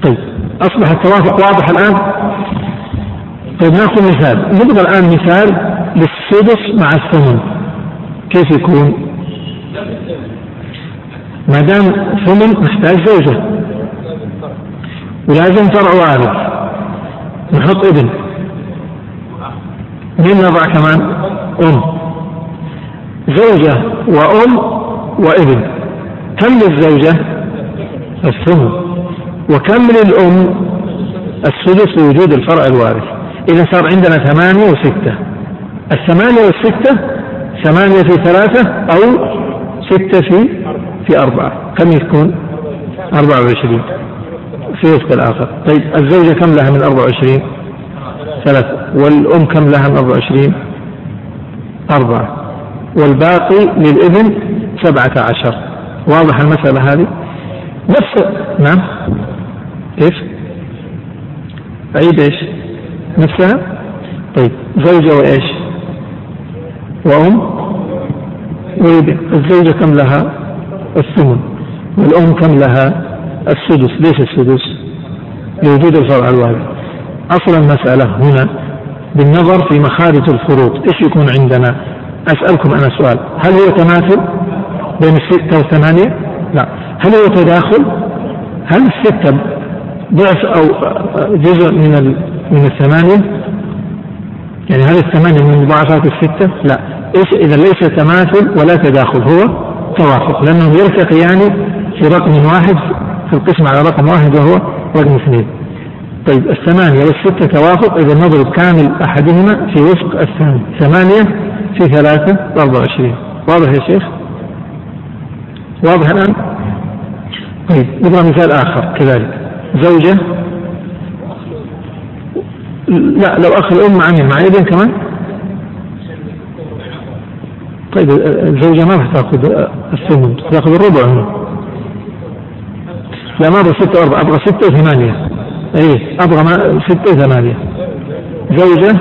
طيب. أصبح التوافق واضح الآن؟ طيب نأخذ مثال. نبغى الآن مثال للسدس مع الثمن. كيف يكون؟ ما دام ثمن محتاج زوجة. ولازم فرع وارث نحط ابن. مين نضع كمان؟ أم. زوجة وأم وابن. كم للزوجة؟ الثمن وكم للأم؟ السدس لوجود الفرع الوارث. إذا صار عندنا ثمانية وستة. الثمانية والستة ثمانية في ثلاثة أو ستة في في أربعة. كم يكون؟ أربعة وعشرين. في وفق الآخر. طيب الزوجة كم لها من 24 ثلاثة. والأم كم لها من 24 أربعة. والباقي للابن سبعة عشر. واضح المسألة هذه؟ نفس نعم. كيف؟ أعيد إيش؟ نفسها؟ طيب زوجة وإيش؟ وأم؟ وابن الزوجة كم لها؟ الثمن. والأم كم لها؟ السدس ليش السدس؟ لوجود الفرع الوارث أصل المسألة هنا بالنظر في مخارج الفروض إيش يكون عندنا؟ أسألكم أنا سؤال هل هو تماثل بين الستة والثمانية؟ لا. هل هو تداخل؟ هل الستة ضعف أو جزء من من الثمانية؟ يعني هل الثمانية من مضاعفات الستة؟ لا. إيش إذا ليس تماثل ولا تداخل هو توافق لأنهم يرتقيان في رقم واحد في القسم على رقم واحد وهو رقم اثنين. طيب الثمانية والستة توافق إذا نضرب كامل أحدهما في وفق الثاني. ثمانية في ثلاثة أربعة وعشرين. واضح يا شيخ؟ واضح الآن؟ طيب نضرب مثال آخر كذلك. زوجة؟ لا لو أخ الأم مين؟ مع ابن كمان؟ طيب الزوجة ما راح تاخذ الثمن تاخذ الربع هنا. لا ما أبغى ستة وأربعة أبغى ستة وثمانية. اي أبغى ستة وثمانية. زوجة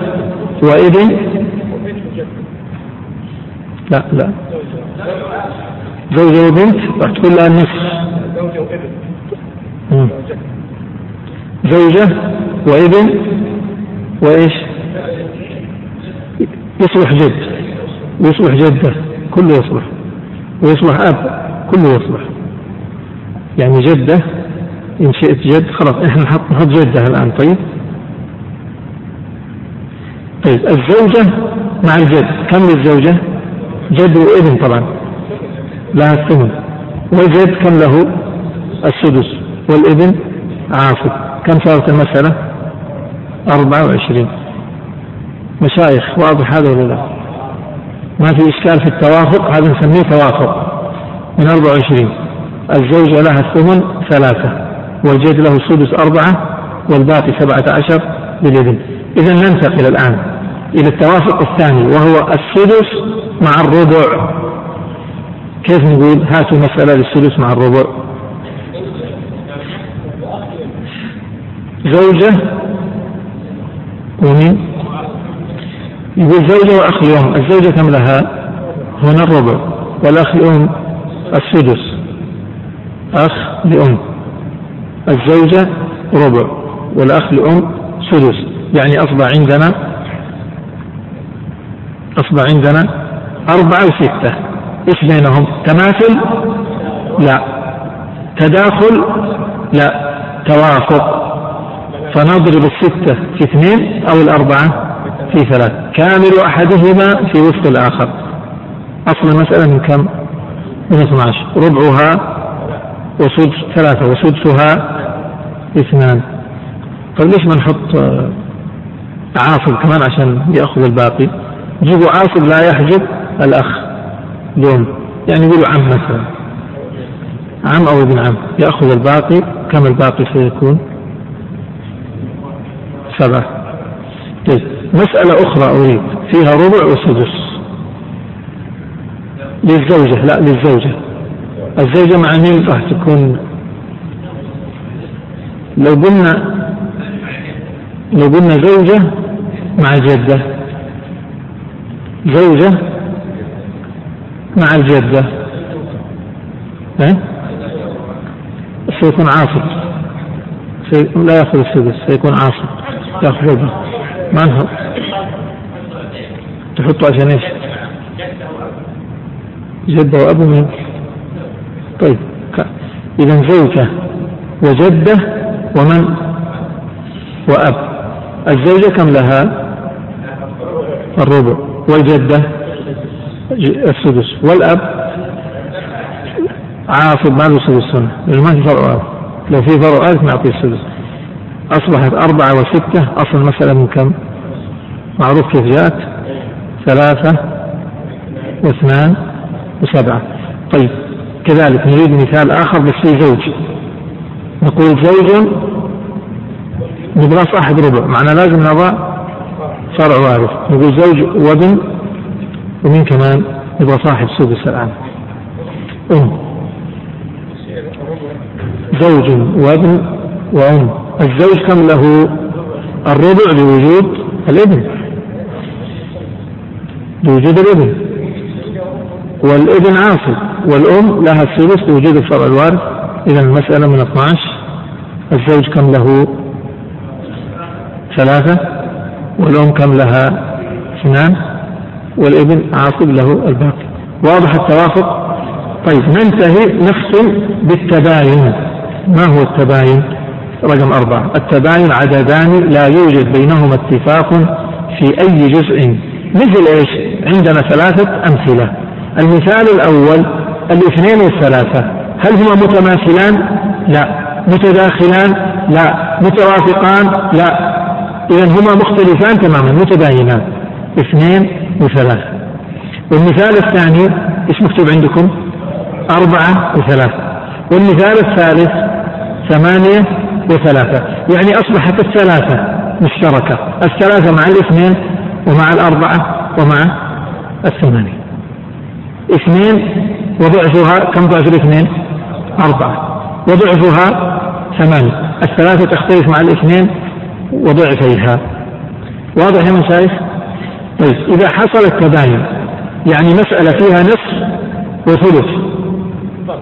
وإبن. لا لا. زوجة وبنت راح تكون لها النصف زوجة وإبن وإيش؟ يصلح جد. ويصلح جدة. كله يصلح ويصلح أب كله يصلح يعني جدة إن شئت جد خلاص إحنا نحط نحط جدة الآن طيب طيب الزوجة مع الجد كم للزوجة؟ جد وابن طبعا لها الثمن والجد كم له؟ السدس والابن عاصب كم صارت المسألة؟ 24 مشايخ واضح هذا ولا لا؟ ما في إشكال في التوافق هذا نسميه توافق من 24 الزوجة لها الثمن ثلاثة والجد له السدس أربعة والباقي سبعة عشر للابن إذا ننتقل الآن إلى التوافق الثاني وهو السدس مع الربع. كيف نقول هاتوا مسألة للسدس مع الربع؟ زوجة ومين؟ يقول زوجة وأخ لأم الزوجة كم لها؟ هنا الربع والأخ لأم السدس. أخ لأم الزوجة ربع والأخ لأم سدس. يعني أصبح عندنا أصبح عندنا أربعة وستة إيش بينهم تماثل؟ لا. تداخل؟ لا. توافق. فنضرب الستة في اثنين أو الأربعة في ثلاث. كامل أحدهما في وسط الآخر. أصل المسألة من كم؟ من 12 ربعها وسدس ثلاثة وسدسها اثنان. طيب ليش ما نحط آه، عاصب كمان عشان يأخذ الباقي؟ جيبوا عاصب لا يحجب الأخ. لأم يعني يقولوا عم مثلا. عم أو ابن عم. يأخذ الباقي. كم الباقي سيكون؟ سبعة. طيب. مسألة أخرى أريد. فيها ربع وسدس. للزوجة. لا للزوجة. الزوجة مع مين راح تكون لو قلنا لو قلنا زوجة مع جدة زوجة مع الجدة ها؟ سيكون عاصب سي... لا يأخذ السدس سيكون عاصب يأخذ ما نحط تحطه عشان إيش؟ جدة وأبو مين؟ طيب. إذا زوجة وجدة ومن؟ وأب. الزوجة كم لها؟ الربع. والجدة؟ السدس. والأب؟ عاصب ما له سدس لأنه ما في فرع وارث لو في فرع وارث نعطيه السدس أصبحت أربعة وستة. أصل المسألة من كم؟ معروف كيف جاءت؟ ثلاثة واثنان وسبعة. طيب. كذلك نريد مثال آخر بس في زوج. نقول زوج نبغى صاحب ربع معنى لازم نضع فرع وارث. نقول زوج وابن ومين كمان نبغى صاحب سدس الآن. أم. زوج وابن وأم. الزوج كم له؟ الربع لوجود الابن. لوجود الابن. والابن عاصب والأم لها الثلث لوجود الفرع الوارث إذا المسألة من 12 الزوج كم له؟ ثلاثة. والأم كم لها؟ اثنان. والابن عاصب له الباقي. واضح التوافق؟ طيب ننتهي نختم بالتباين. ما هو التباين؟ رقم أربعة. التباين عددان لا يوجد بينهما اتفاق في أي جزء. مثل إيش؟ عندنا ثلاثة أمثلة. المثال الأول الاثنين والثلاثة هل هما متماثلان؟ لا. متداخلان؟ لا. متوافقان؟ لا. إذا هما مختلفان تماما متباينان. اثنين وثلاثة. والمثال الثاني إيش مكتوب عندكم؟ أربعة وثلاثة. والمثال الثالث ثمانية وثلاثة. يعني أصبحت الثلاثة مشتركة. الثلاثة مع الاثنين ومع الأربعة ومع الثمانية. اثنين وضعفها كم ضعف الاثنين؟ أربعة. وضعفها ثمانية. الثلاثة تختلف مع الاثنين وضعفيها. واضح يا مشايخ؟ طيب إذا حصل التباين يعني مسألة فيها نصف وثلث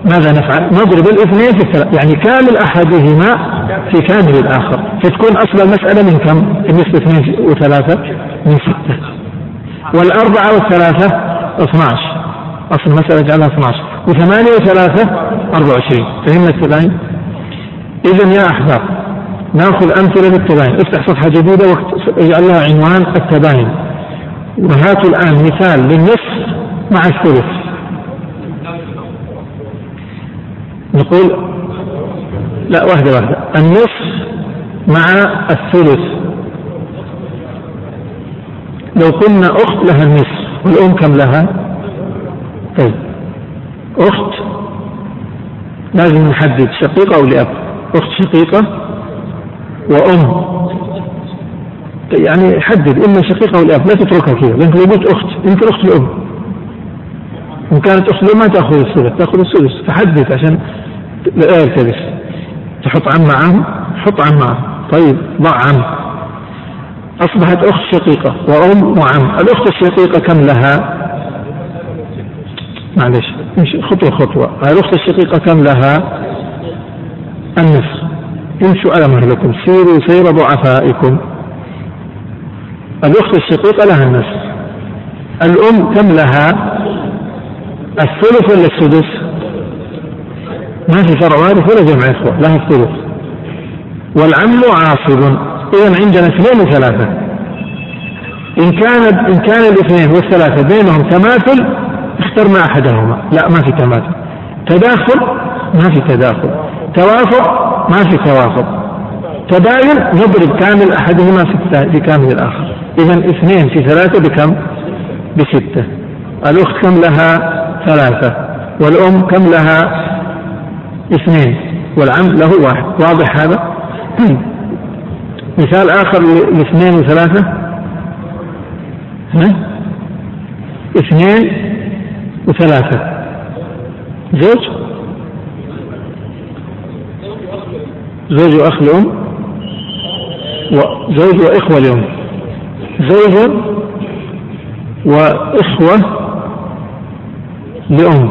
ماذا نفعل؟ نضرب الاثنين في الثلاث يعني كامل أحدهما في كامل الآخر. فتكون أصل المسألة من كم؟ بالنسبة اثنين وثلاثة من ستة. والأربعة والثلاثة 12 أصل المسألة جعلها 12 وثمانية وثلاثة 24 فهمنا التباين؟ إذا يا أحباب نأخذ أمثلة للتباين. افتح صفحة جديدة واجعل لها عنوان التباين. وهاتوا الآن مثال للنصف مع الثلث. نقول لا واحدة واحدة. النصف مع الثلث. لو قلنا أخت لها النصف والأم كم لها؟ طيب أخت. لازم نحدد شقيقة أو لأب. أخت شقيقة وأم. يعني حدد إما شقيقة أو لأب لا تتركها كذا. لأنك لو قلت أخت. يمكن أخت الأم إن كانت أخت الأم ما تأخذ الثلث تأخذ السدس. فحدد عشان لا يلتبس تحط عم عم. حط عم عم. طيب ضع عم. أصبحت أخت شقيقة وأم وعم الأخت الشقيقة كم لها؟ معلش خطوة خطوة. الأخت الشقيقة كم لها النصف. امشوا على مهلكم سيروا سير ضعفائكم. الأخت الشقيقة لها النصف. الأم كم لها؟ الثلث ولا السدس؟ ما في فرع وارث ولا جمع إخوة لها الثلث. والعم عاصب. إذا عندنا اثنين وثلاثة. إن كان إن كان الاثنين والثلاثة بينهم تماثل اخترنا أحدهما. لا ما في تماثل تداخل ما في تداخل. توافق ما في توافق. تباين نضرب كامل أحدهما في كامل الآخر. إذا اثنين في ثلاثة بكم؟ بستة. الأخت كم لها؟ ثلاثة. والأم كم لها؟ اثنين. والعم له واحد. واضح هذا؟ [clears throat] مثال آخر لاثنين وثلاثة؟ اثنين وثلاثة. زوج؟ زوج وأخ لأم وزوج وإخوة لأم زوج وإخوة لأم.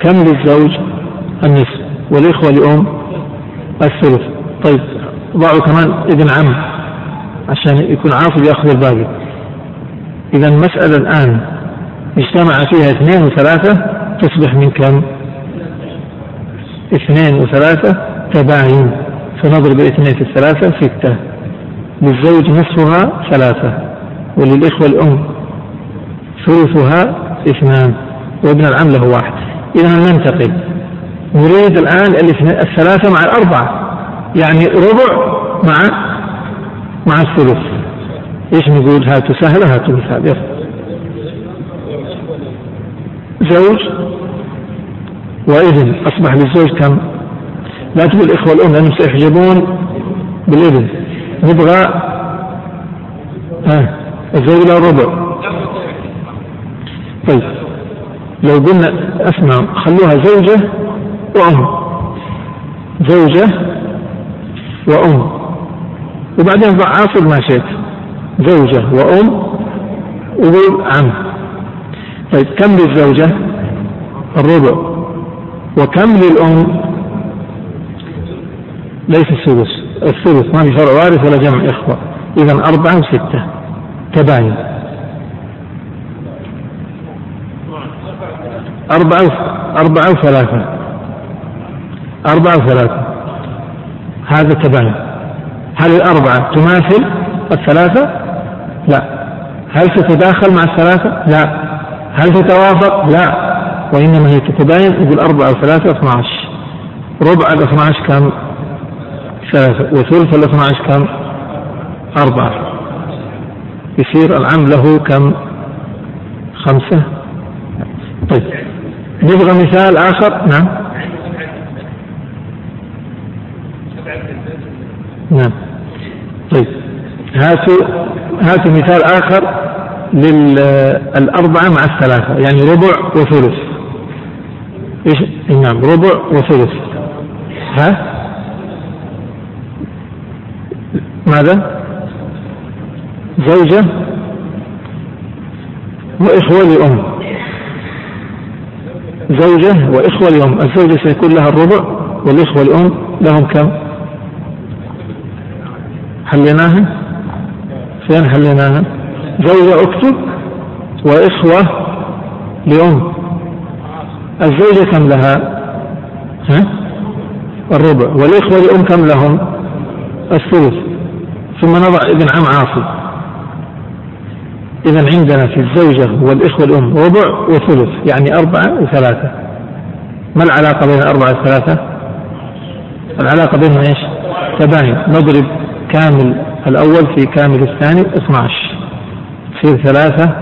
كم للزوج؟ النصف. والإخوة لأم؟ الثلث. طيب ضعوا كمان ابن عم عشان يكون عاصب يأخذ الباقي. إذا المسألة الآن اجتمع فيها اثنين وثلاثة تصبح من كم؟ اثنين وثلاثة تباين. فنضرب الاثنين في الثلاثة ستة. للزوج نصفها ثلاثة وللإخوة الأم ثلثها اثنان وابن العم له واحد. إذا ننتقل. نريد الآن الثلاثة مع الأربعة. يعني ربع مع مع الثلث. إيش نقول؟ هاتوا سهلة هاتوا مثال. يلا. زوج وابن أصبح للزوج كم؟ لا تقول الإخوة الأم لأنهم سيحجبون بالابن نبغى ها الزوج له ربع. طيب. لو قلنا أسمع خلوها زوجة وأم. زوجة وأم. وبعدين ضع عاصر ما شئت. زوجة وأم وقول عم. طيب كم للزوجة؟ الربع. وكم للأم؟ ليس السدس. الثلث ما في فرع وارث ولا جمع إخوة. إذا أربعة وستة. تباين. أربعة أربعة وثلاثة. أربعة وثلاثة. هذا تباين. هل الأربعة تماثل الثلاثة؟ لا. هل تتداخل مع الثلاثة؟ لا. هل تتوافق؟ لا وإنما هي تتباين يقول أربعة وثلاثة 12 ربع الاثنى عشر كم؟ ثلاثة وثلث الاثنى عشر كم؟ أربعة يصير العام له كم؟ خمسة طيب نبغى مثال آخر نعم نعم طيب هاتوا هاتوا مثال آخر للأربعة مع الثلاثة يعني ربع وثلث. إيش؟ نعم ربع وثلث. ها؟ ماذا؟ زوجة وإخوة لأم. زوجة وإخوة لأم. الزوجة سيكون لها الربع والإخوة لأم لهم كم؟ حليناها؟ فين حليناها؟ زوجة اكتب وإخوة لأم. الزوجة كم لها؟ ها؟ الربع. والإخوة لأم كم لهم؟ الثلث. ثم نضع ابن عم عاصي إذا عندنا في الزوجة والإخوة الأم ربع وثلث يعني أربعة وثلاثة. ما العلاقة بين أربعة وثلاثة؟ العلاقة بينهم إيش؟ تباين. نضرب كامل الأول في كامل الثاني 12 تصير ثلاثة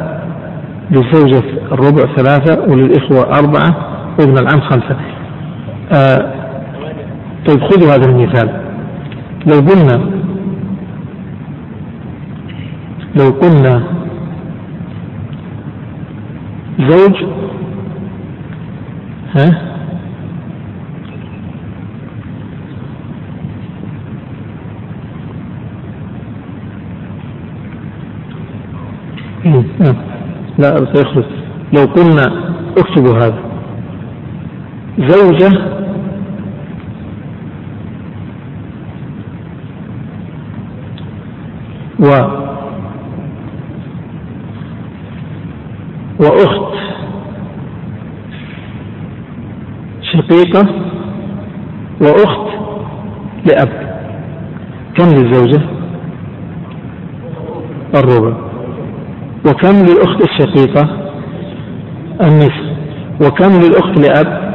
للزوجة الربع ثلاثة وللإخوة أربعة وابن العم خمسة. آه طيب خذوا هذا المثال. لو قلنا لو قلنا زوج ها؟ نعم. لا سيخلص. لو قلنا اكتبوا هذا. زوجة و وأخت شقيقة وأخت لأب. كم للزوجة؟ الربع. وكم للأخت الشقيقة؟ النصف وكم للأخت لأب؟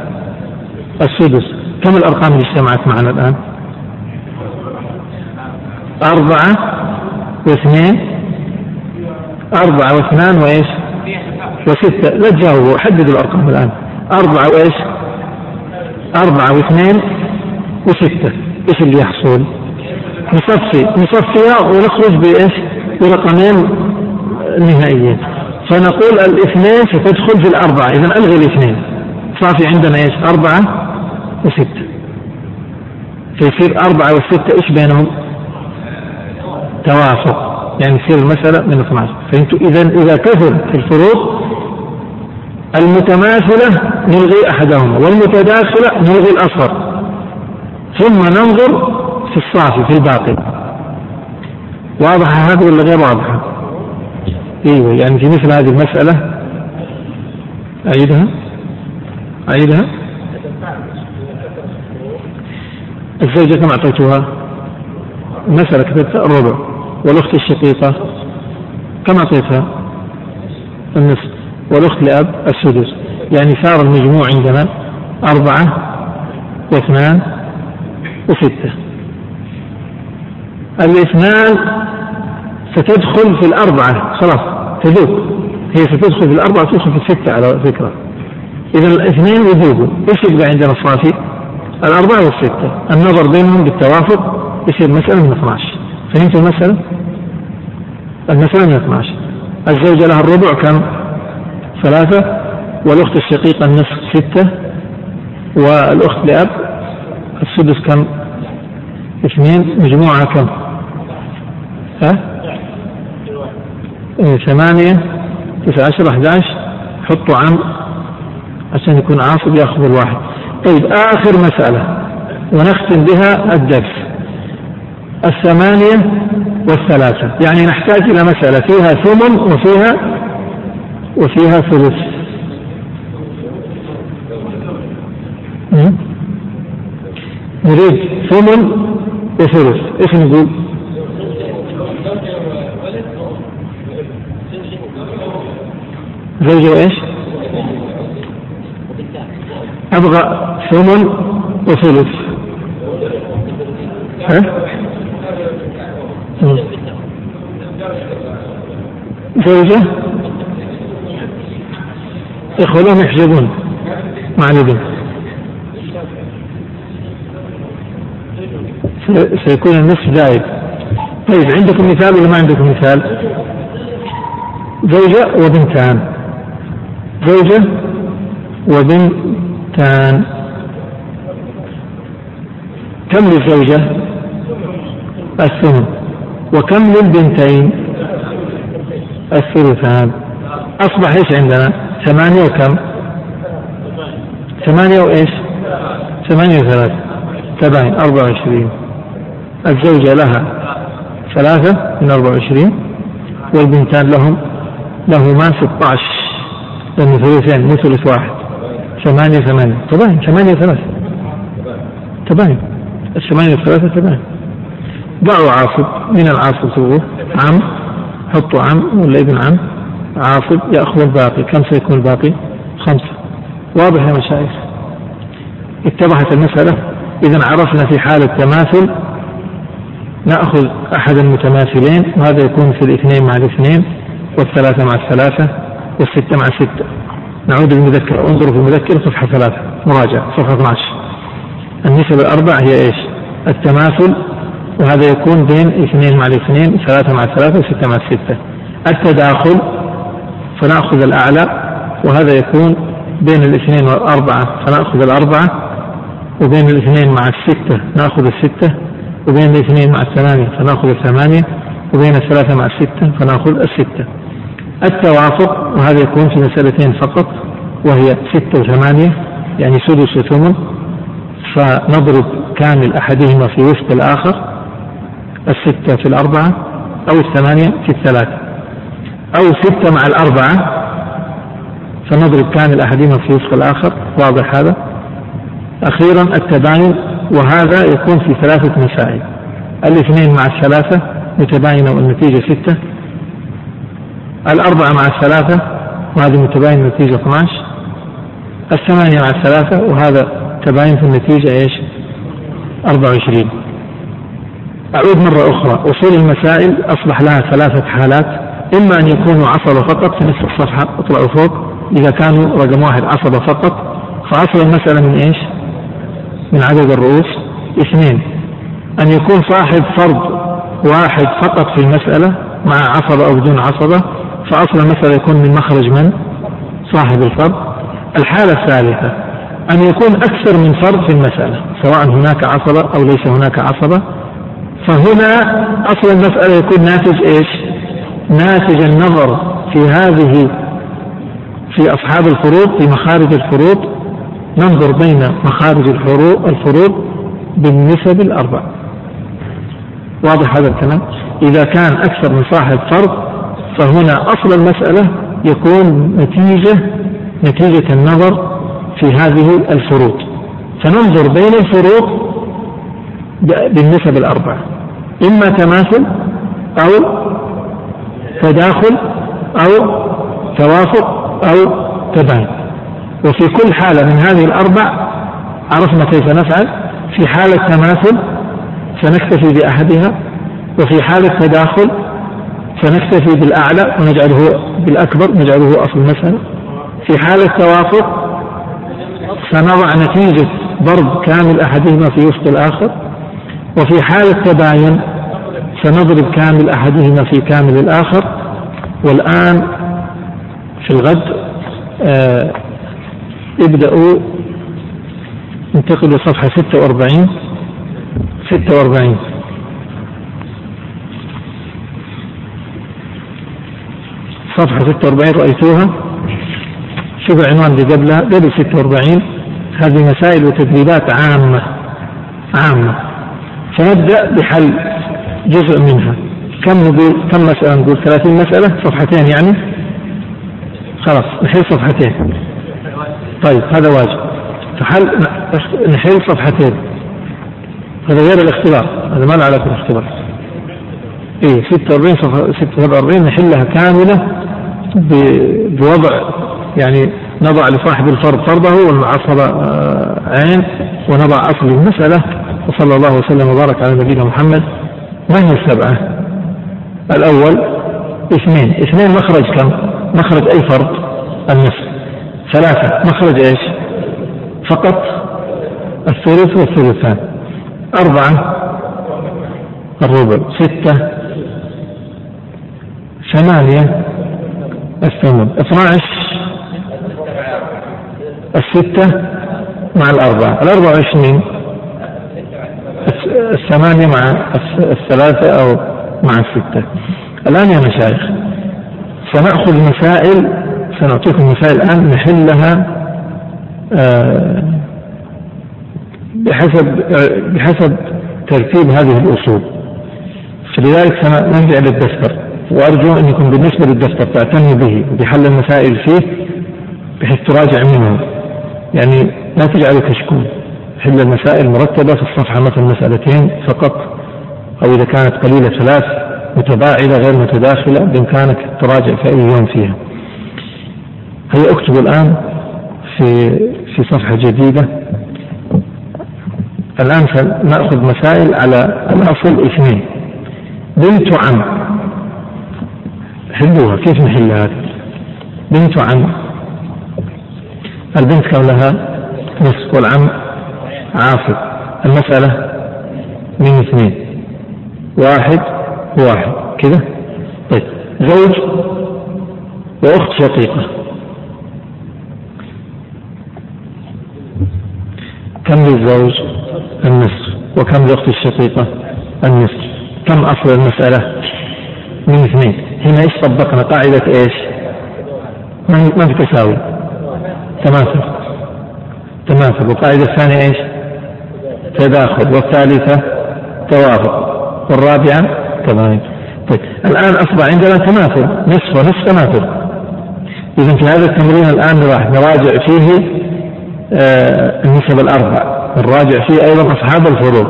السدس كم الأرقام اللي اجتمعت معنا الآن؟ أربعة واثنين أربعة واثنان وإيش؟ وستة لا تجاوبوا حددوا الأرقام الآن أربعة وإيش؟ أربعة واثنين وستة إيش اللي يحصل؟ نصفي نصفيها ونخرج بإيش؟ برقمين نهائيين فنقول الاثنين ستدخل في الأربعة. إذا ألغي الاثنين. صار في عندنا إيش؟ أربعة وستة. فيصير أربعة وستة إيش بينهم؟ توافق. يعني تصير المسألة من 12 فهمتوا؟ إذا إذا كثر الفروق المتماثلة نلغي أحدهما والمتداخلة نلغي الأصغر. ثم ننظر في الصافي في الباقي. واضحة هذه ولا غير واضحة؟ إيوه يعني في مثل هذه المسألة. أعيدها. أعيدها. الزوجة كم أعطيتها؟ المسألة كتبتها الربع. والأخت الشقيقة كم أعطيتها؟ النصف. والأخت لأب السدس. يعني صار المجموع عندنا أربعة واثنان وستة. الاثنان ستدخل في الأربعة خلاص تذوب هي ستدخل في الأربعة تدخل في الستة على فكرة إذا الاثنين يذوبوا إيش يبقى عندنا الصافي؟ الأربعة والستة النظر بينهم بالتوافق يصير مسألة من 12 فهمت المسألة؟ المسألة من 12 الزوجة لها الربع كم؟ ثلاثة والأخت الشقيقة النصف ستة والأخت لأب السدس كم؟ اثنين مجموعة كم؟ ها؟ إيه ثمانية تسعة عشر أحد عشر حطوا عام عشان يكون عاصب ياخذ الواحد. طيب آخر مسألة ونختم بها الدرس. الثمانية والثلاثة. يعني نحتاج إلى مسألة فيها ثمن وفيها وفيها ثلث. نريد ثمن وثلث. إيش نقول؟ زوجة وايش؟ أبغى ثمن وثلث. ها؟ زوجة؟ إخوانهم يحجبون مع الابن سيكون النصف زائد طيب عندكم مثال ولا ما عندكم مثال؟ زوجة وبنتان. زوجة وبنتان. كم للزوجة؟ الثمن وكم للبنتين؟ الثلثان. أصبح إيش عندنا؟ ثمانية وكم؟ ثمانية وإيش؟ ثمانية وثلاثة تباين أربعة وعشرين. الزوجة لها ثلاثة من أربعة وعشرين والبنتان لهم لهما ستة عشر. لأنه ثلثين مو ثلث واحد. ثمانية ثمانية. تباين. ثمانية ثلاثة. تباين. الثمانية ثلاثة تباين. ضعوا عاصب من العاصب سووه. عم حطوا عم ولا ابن عم عاصب يأخذ الباقي. كم سيكون الباقي؟ خمسة. واضح يا مشايخ؟ اتضحت المسألة. إذا عرفنا في حالة تماثل نأخذ أحد المتماثلين وهذا يكون في الاثنين مع الاثنين والثلاثة مع الثلاثة. والستة مع الستة نعود للمذكرة انظروا في المذكرة صفحة ثلاثة. مراجعة. صفحة 12 النسب الأربع هي إيش؟ التماثل. وهذا يكون بين اثنين مع الاثنين ثلاثة مع الثلاثة وستة مع الستة التداخل فنأخذ الأعلى. وهذا يكون بين الاثنين والأربعة فنأخذ الأربعة. وبين الاثنين مع الستة نأخذ الستة. وبين الاثنين مع الثمانية فنأخذ الثمانية. وبين الثلاثة مع الستة فنأخذ الستة. التوافق وهذا يكون في مسألتين فقط وهي ستة وثمانية يعني سدس وثمن فنضرب كامل أحدهما في وسط الآخر الستة في الأربعة أو الثمانية في الثلاثة. أو ستة مع الأربعة فنضرب كامل أحدهما في وسط الآخر واضح هذا؟ أخيرا التباين وهذا يكون في ثلاثة مسائل. الاثنين مع الثلاثة متباينة والنتيجة ستة. الأربعة مع الثلاثة وهذه متباينة النتيجة 12 الثمانية مع الثلاثة وهذا تباين في النتيجة إيش؟ 24 أعود مرة أخرى. أصول المسائل أصبح لها ثلاثة حالات. إما أن يكونوا عصبة فقط في نصف الصفحة اطلعوا فوق. إذا كانوا رقم واحد عصبة فقط فأصل المسألة من إيش؟ من عدد الرؤوس. اثنين أن يكون صاحب فرض واحد فقط في المسألة مع عصبة أو بدون عصبة. فأصل المسألة يكون من مخرج من؟ صاحب الفرض الحالة الثالثة أن يكون أكثر من فرد في المسألة سواء هناك عصبة أو ليس هناك عصبة. فهنا أصل المسألة يكون ناتج إيش؟ ناتج النظر في هذه في أصحاب الفروض في مخارج الفروض. ننظر بين مخارج الفروض الفروض بالنسب الأربع. واضح هذا الكلام؟ إذا كان أكثر من صاحب فرض فهنا أصل المسألة يكون نتيجة نتيجة النظر في هذه الفروض فننظر بين الفروض بالنسب الأربع إما تماثل أو تداخل أو توافق أو تباين وفي كل حالة من هذه الأربع عرفنا كيف نفعل. في حالة تماثل سنكتفي بأحدها وفي حالة تداخل سنكتفي بالأعلى ونجعله بالأكبر نجعله أصل المسألة. في حالة توافق سنضع نتيجة ضرب كامل أحدهما في وسط الآخر. وفي حالة تباين سنضرب كامل أحدهما في كامل الآخر. والآن في الغد آه ابدأوا. انتقلوا صفحة 46 46 صفحة 46 رأيتوها؟ شوف العنوان اللي قبلها قبل 46 هذه مسائل وتدريبات عامة عامة. فنبدأ بحل جزء منها. كم نقول كم مسألة نقول؟ 30 مسألة؟ صفحتين يعني؟ خلاص نحل صفحتين. طيب هذا واجب. فحل نحل صفحتين. هذا غير الاختبار هذا ما له علاقة بالاختبار. إيه 46 صفحة 46 نحلها كاملة بوضع يعني نضع لصاحب الفرض فرضه والمعصبة آه، عين ونضع أصل المسألة وصلى الله وسلم وبارك على نبينا محمد. ما هي السبعة؟ الأول اثنين. اثنين مخرج كم؟ مخرج أي فرد النصف. ثلاثة مخرج إيش؟ فقط الثلث والثلثان. أربعة الربع. ستة ثمانية الثمن. اثنا عشر الستة مع الأربعة. الأربعة وعشرين. الثمانية مع الثلاثة أو مع الستة. الآن يا مشايخ سنأخذ مسائل سنعطيكم مسائل الآن نحلها آه، بحسب بحسب ترتيب هذه الأصول. فلذلك سنرجع للدفتر. وأرجو أن يكون بالنسبة للدفتر تعتني به بحل المسائل فيه بحيث تراجع منه. يعني لا تجعله كشكول. حل المسائل مرتبة في الصفحة مثلا مسألتين فقط أو إذا كانت قليلة ثلاث متباعدة غير متداخلة بإمكانك تراجع في أي يوم فيها. هيا أكتب الآن في في صفحة جديدة. الآن سنأخذ مسائل على الأصل اثنين. بنت وعم حلوها كيف نحل هذا بنت وعم. البنت كم لها نصف والعم عاصب المسألة من اثنين. واحد وواحد. كذا؟ طيب. زوج وأخت شقيقة. كم للزوج؟ النصف. وكم لأخت الشقيقة؟ النصف. كم أصل المسألة؟ من اثنين. هنا إيش طبقنا؟ قاعدة إيش؟ ما في تساوي؟ تماثل. تماثل. والقاعدة الثانية إيش؟ تداخل. والثالثة توافق. والرابعة كذلك طيب. الآن أصبح عندنا تماثل. نصف ونصف تماثل. إذا في هذا التمرين الآن راح نراجع فيه آه النسب الأربع. نراجع فيه أيضا أصحاب الفروض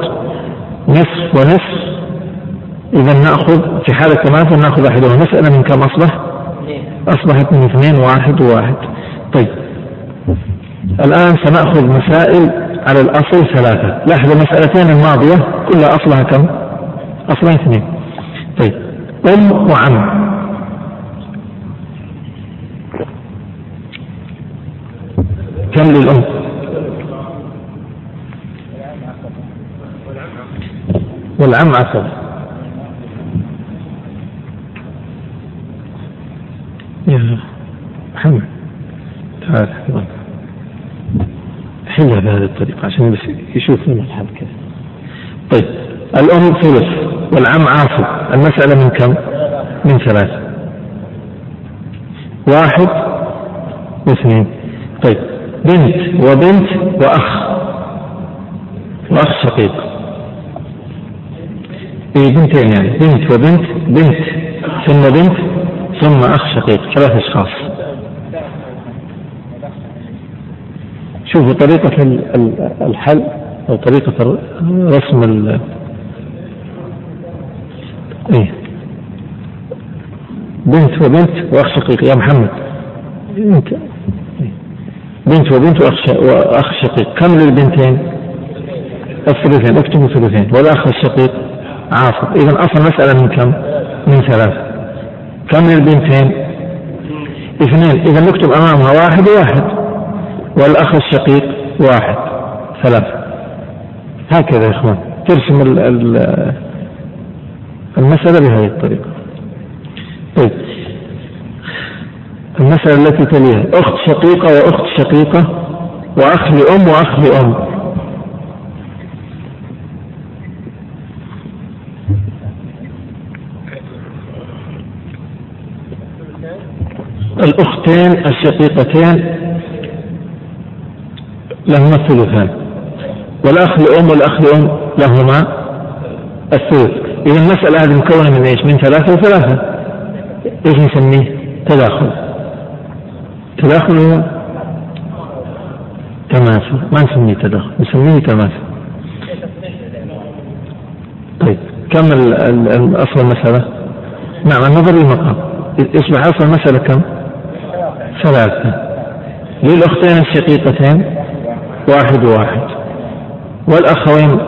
نصف ونصف إذا نأخذ في حالة تماثل نأخذ أحدهم مسألة من كم أصبح؟ أصبحت من اثنين واحد وواحد. طيب. الآن سنأخذ مسائل على الأصل ثلاثة. لاحظوا المسألتين الماضية. كلها أصلها كم؟ أصلها اثنين. طيب. أم وعم. كم للأم؟ والعم عصب يا محمد. تعال. حلها بهذه الطريقة عشان بس يشوف الملحظ كذا. طيب الأم ثلث والعم عاصب المسألة من كم؟ من ثلاث واحد واثنين. طيب بنت وبنت وأخ. وأخ شقيق. إيه بنتين يعني. بنت وبنت بنت ثم بنت. ثم أخ شقيق. ثلاث أشخاص. شوفوا طريقة الحل أو طريقة رسم ال إيه. بنت وبنت وأخ شقيق. يا محمد. انت بنت وبنت وأخ شقيق. كم للبنتين؟ الثلثين. اكتبوا ثلثين والأخ الشقيق عاصر إذا أصل مسألة من كم؟ من ثلاث كم للبنتين؟ اثنين إذا نكتب أمامها واحد وواحد والأخ الشقيق واحد ثلاثة هكذا يا إخوان ترسم المسألة بهذه الطريقة. طيب. المسألة التي تليها أخت شقيقة وأخت شقيقة وأخ لأم وأخ لأم. الأختين الشقيقتين لهما الثلثان والأخ لأم والأخ لأم لهما الثلث إذا المسألة هذه مكونة من إيش؟ من ثلاثة وثلاثة إيش نسميه؟ تداخل تداخل هو تماثل ما نسميه تداخل نسميه تماثل طيب كم أصل المسألة؟ نعم النظر للمقام يصبح أصل المسألة كم؟ ثلاثة. للأختين الشقيقتين. واحد وواحد والأخوين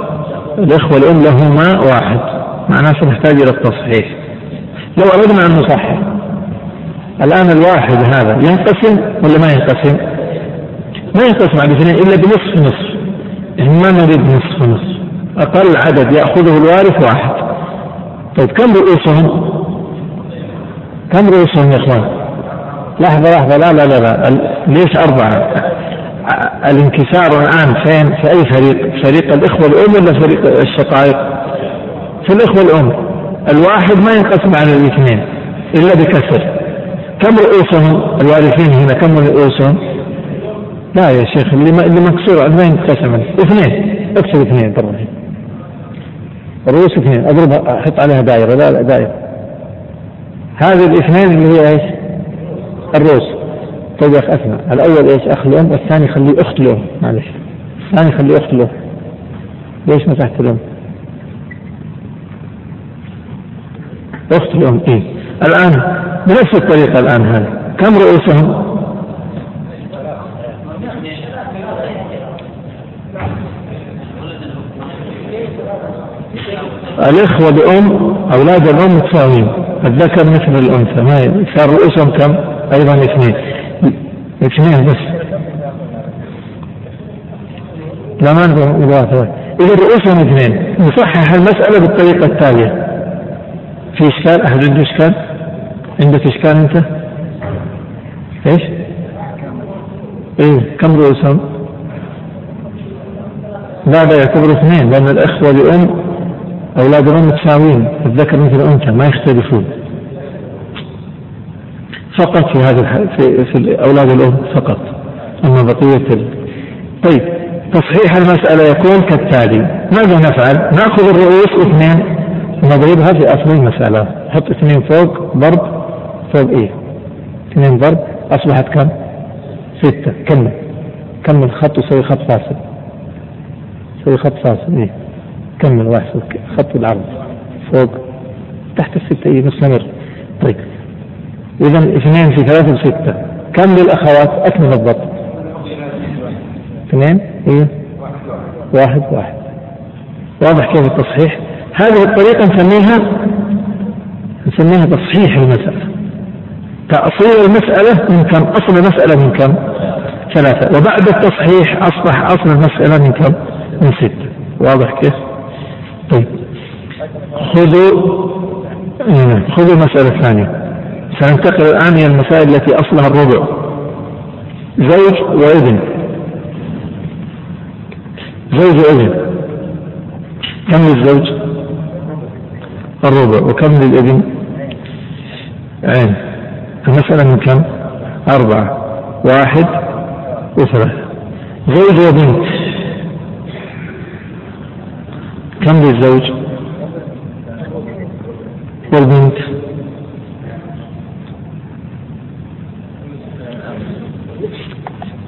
الإخوة الأم لهما واحد. معناه سنحتاج إلى التصحيح. لو أردنا أن نصحح الآن الواحد هذا ينقسم ولا ما ينقسم؟ ما ينقسم على الاثنين إلا بنصف نصف. يعني ما نريد نصف نصف. أقل عدد يأخذه الوارث واحد. طيب كم رؤوسهم؟ كم رؤوسهم يا إخوان؟ لحظة لحظة لا لا لا, لا. ليش أربعة؟ الانكسار الآن فين؟ في أي فريق؟ فريق الإخوة الأم ولا فريق الشقائق؟ في الإخوة الأم الواحد ما ينقسم على الاثنين إلا بكسر كم رؤوسهم الوارثين هنا كم رؤوسهم؟ لا يا شيخ اللي اللي مكسور ما ينقسم اثنين اكتب اثنين بالرحيم الرؤوس اثنين اضربها أحط عليها دائرة لا لا دائرة هذه الاثنين اللي هي إيش؟ الرؤوس طيب أخي أسمع الأول إيش اخ الام والثاني خليه اخت الام معلش. الثاني خليه اخت الام ليش مسحت الام؟ اخت الام إيه. الآن بنفس الطريقة الآن هذه. كم رؤوسهم؟ الإخوة بأم أولاد الأم متساويين. الذكر مثل الأنثى. ما صار رؤوسهم كم؟ أيضا اثنين اثنين بس لا ما نبغى إذا رؤوسهم اثنين نصحح المسألة بالطريقة التالية في إشكال أحد عنده إشكال؟ عندك إشكال أنت؟ إيش؟ إيه كم رؤوسهم؟ لا لا يعتبروا اثنين لأن الإخوة لأم أولاد الأم متساويين الذكر مثل الأنثى ما يختلفون فقط في هذا في, في أولاد الأم فقط أما بقية ال... طيب تصحيح المسألة يكون كالتالي ماذا نفعل؟ نأخذ الرؤوس اثنين ونضربها في أصل المسألة نحط اثنين فوق ضرب فوق إيه؟ اثنين ضرب أصبحت كم؟ ستة كمل كمل خط وسوي خط فاصل سوي خط فاصل إيه؟ كمل واحد خط العرض فوق تحت الستة إيه مستمر طيب إذا اثنين في ثلاثة بستة كم للأخوات؟ أكمل الضبط اثنين؟ إيه؟ واحد واحد. واضح كيف التصحيح؟ هذه الطريقة نسميها نسميها تصحيح المسألة. تأصيل المسألة من كم؟ أصل المسألة من كم؟ ثلاثة. وبعد التصحيح أصبح أصل المسألة من كم؟ من ستة. واضح كيف؟ طيب. خذوا إيه، خذوا المسألة الثانية. سننتقل الآن إلى المسائل التي أصلها الربع. زوج وابن. زوج وابن. كم للزوج؟ الربع. وكم للابن؟ عين. المسألة من كم؟ أربعة. واحد وثلاثة. زوج وبنت. كم للزوج؟ والبنت.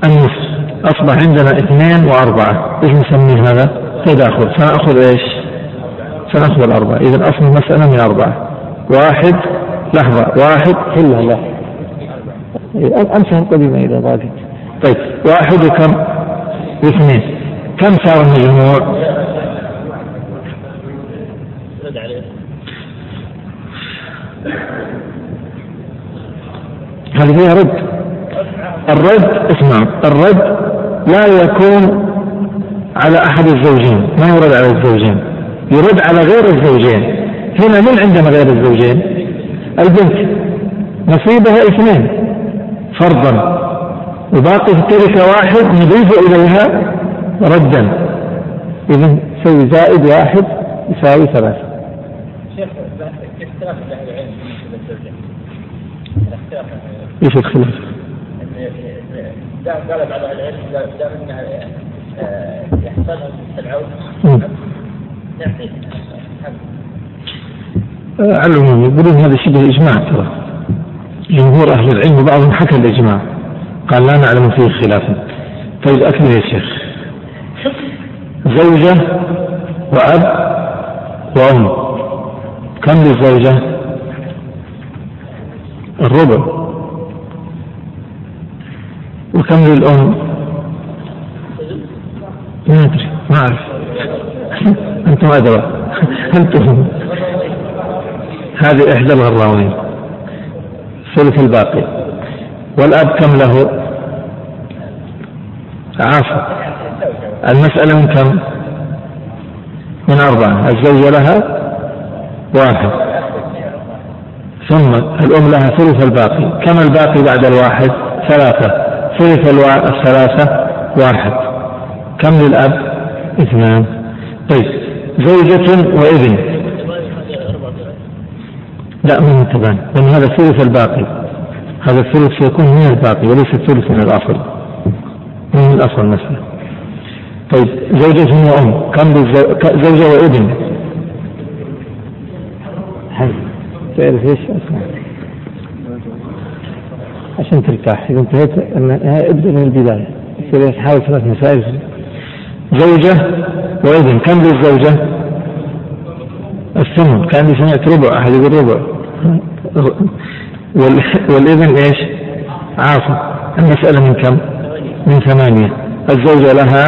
النصف. أصبح عندنا اثنين وأربعة. إيش نسميه هذا؟ تداخل. سنأخذ إيش؟ سنأخذ الأربعة. إذا أصل المسألة من أربعة. واحد لحظة. واحد حلها لا. أمسها القديمة إذا باقي طيب. واحد وكم؟ واثنين. كم صار المجموع؟ هذه فيها رد. الرد اسمع الرد لا يكون على أحد الزوجين ما يرد على الزوجين؟ يرد على غير الزوجين. هنا من عندنا غير الزوجين؟ البنت. نصيبها اثنين فرضا. وباقي في التركة واحد نضيف إليها ردا. إذا سوي زائد واحد يساوي ثلاثة. شيخ اختلاف أهل العلم. إيش الخلاف؟ قال بعض أهل العلم دام انها آه، يحصلها العود نعطيه على العموم يقولون هذا شبه اجماع ترى. جمهور أهل العلم وبعضهم حكى الإجماع. قال لا نعلم فيه خلافا طيب اكمل يا شيخ. زوجة وأب وأم. كم للزوجة؟ الربع. وكم للأم؟ ما أدري ما أعرف. أنتم أدرى. أنتم. هذه إحدى الغراوين. ثلث الباقي. والأب كم له؟ عفوا. المسألة من كم؟ من أربعة. الزوجة لها واحد. ثم الأم لها ثلث الباقي. كم الباقي بعد الواحد؟ ثلاثة. ثلث الثلاثة واحد. كم للأب؟ اثنان. طيب زوجة وابن. لا من انتبه لأن هذا ثلث الباقي. هذا الثلث سيكون من الباقي وليس الثلث من الأصل. من الأصل مثلا طيب زوجة وأم. كم زوجة وابن؟ تعرف إيش؟ عشان ترتاح. إذا انتهيت ابدأ من البداية. يصير حاول ثلاث مسائل. زوجة وابن كم للزوجة؟ الثمن. كان سمعت ربع أحد يقول ربع. والابن إيش؟ عاصم المسألة من كم؟ من ثمانية. الزوجة لها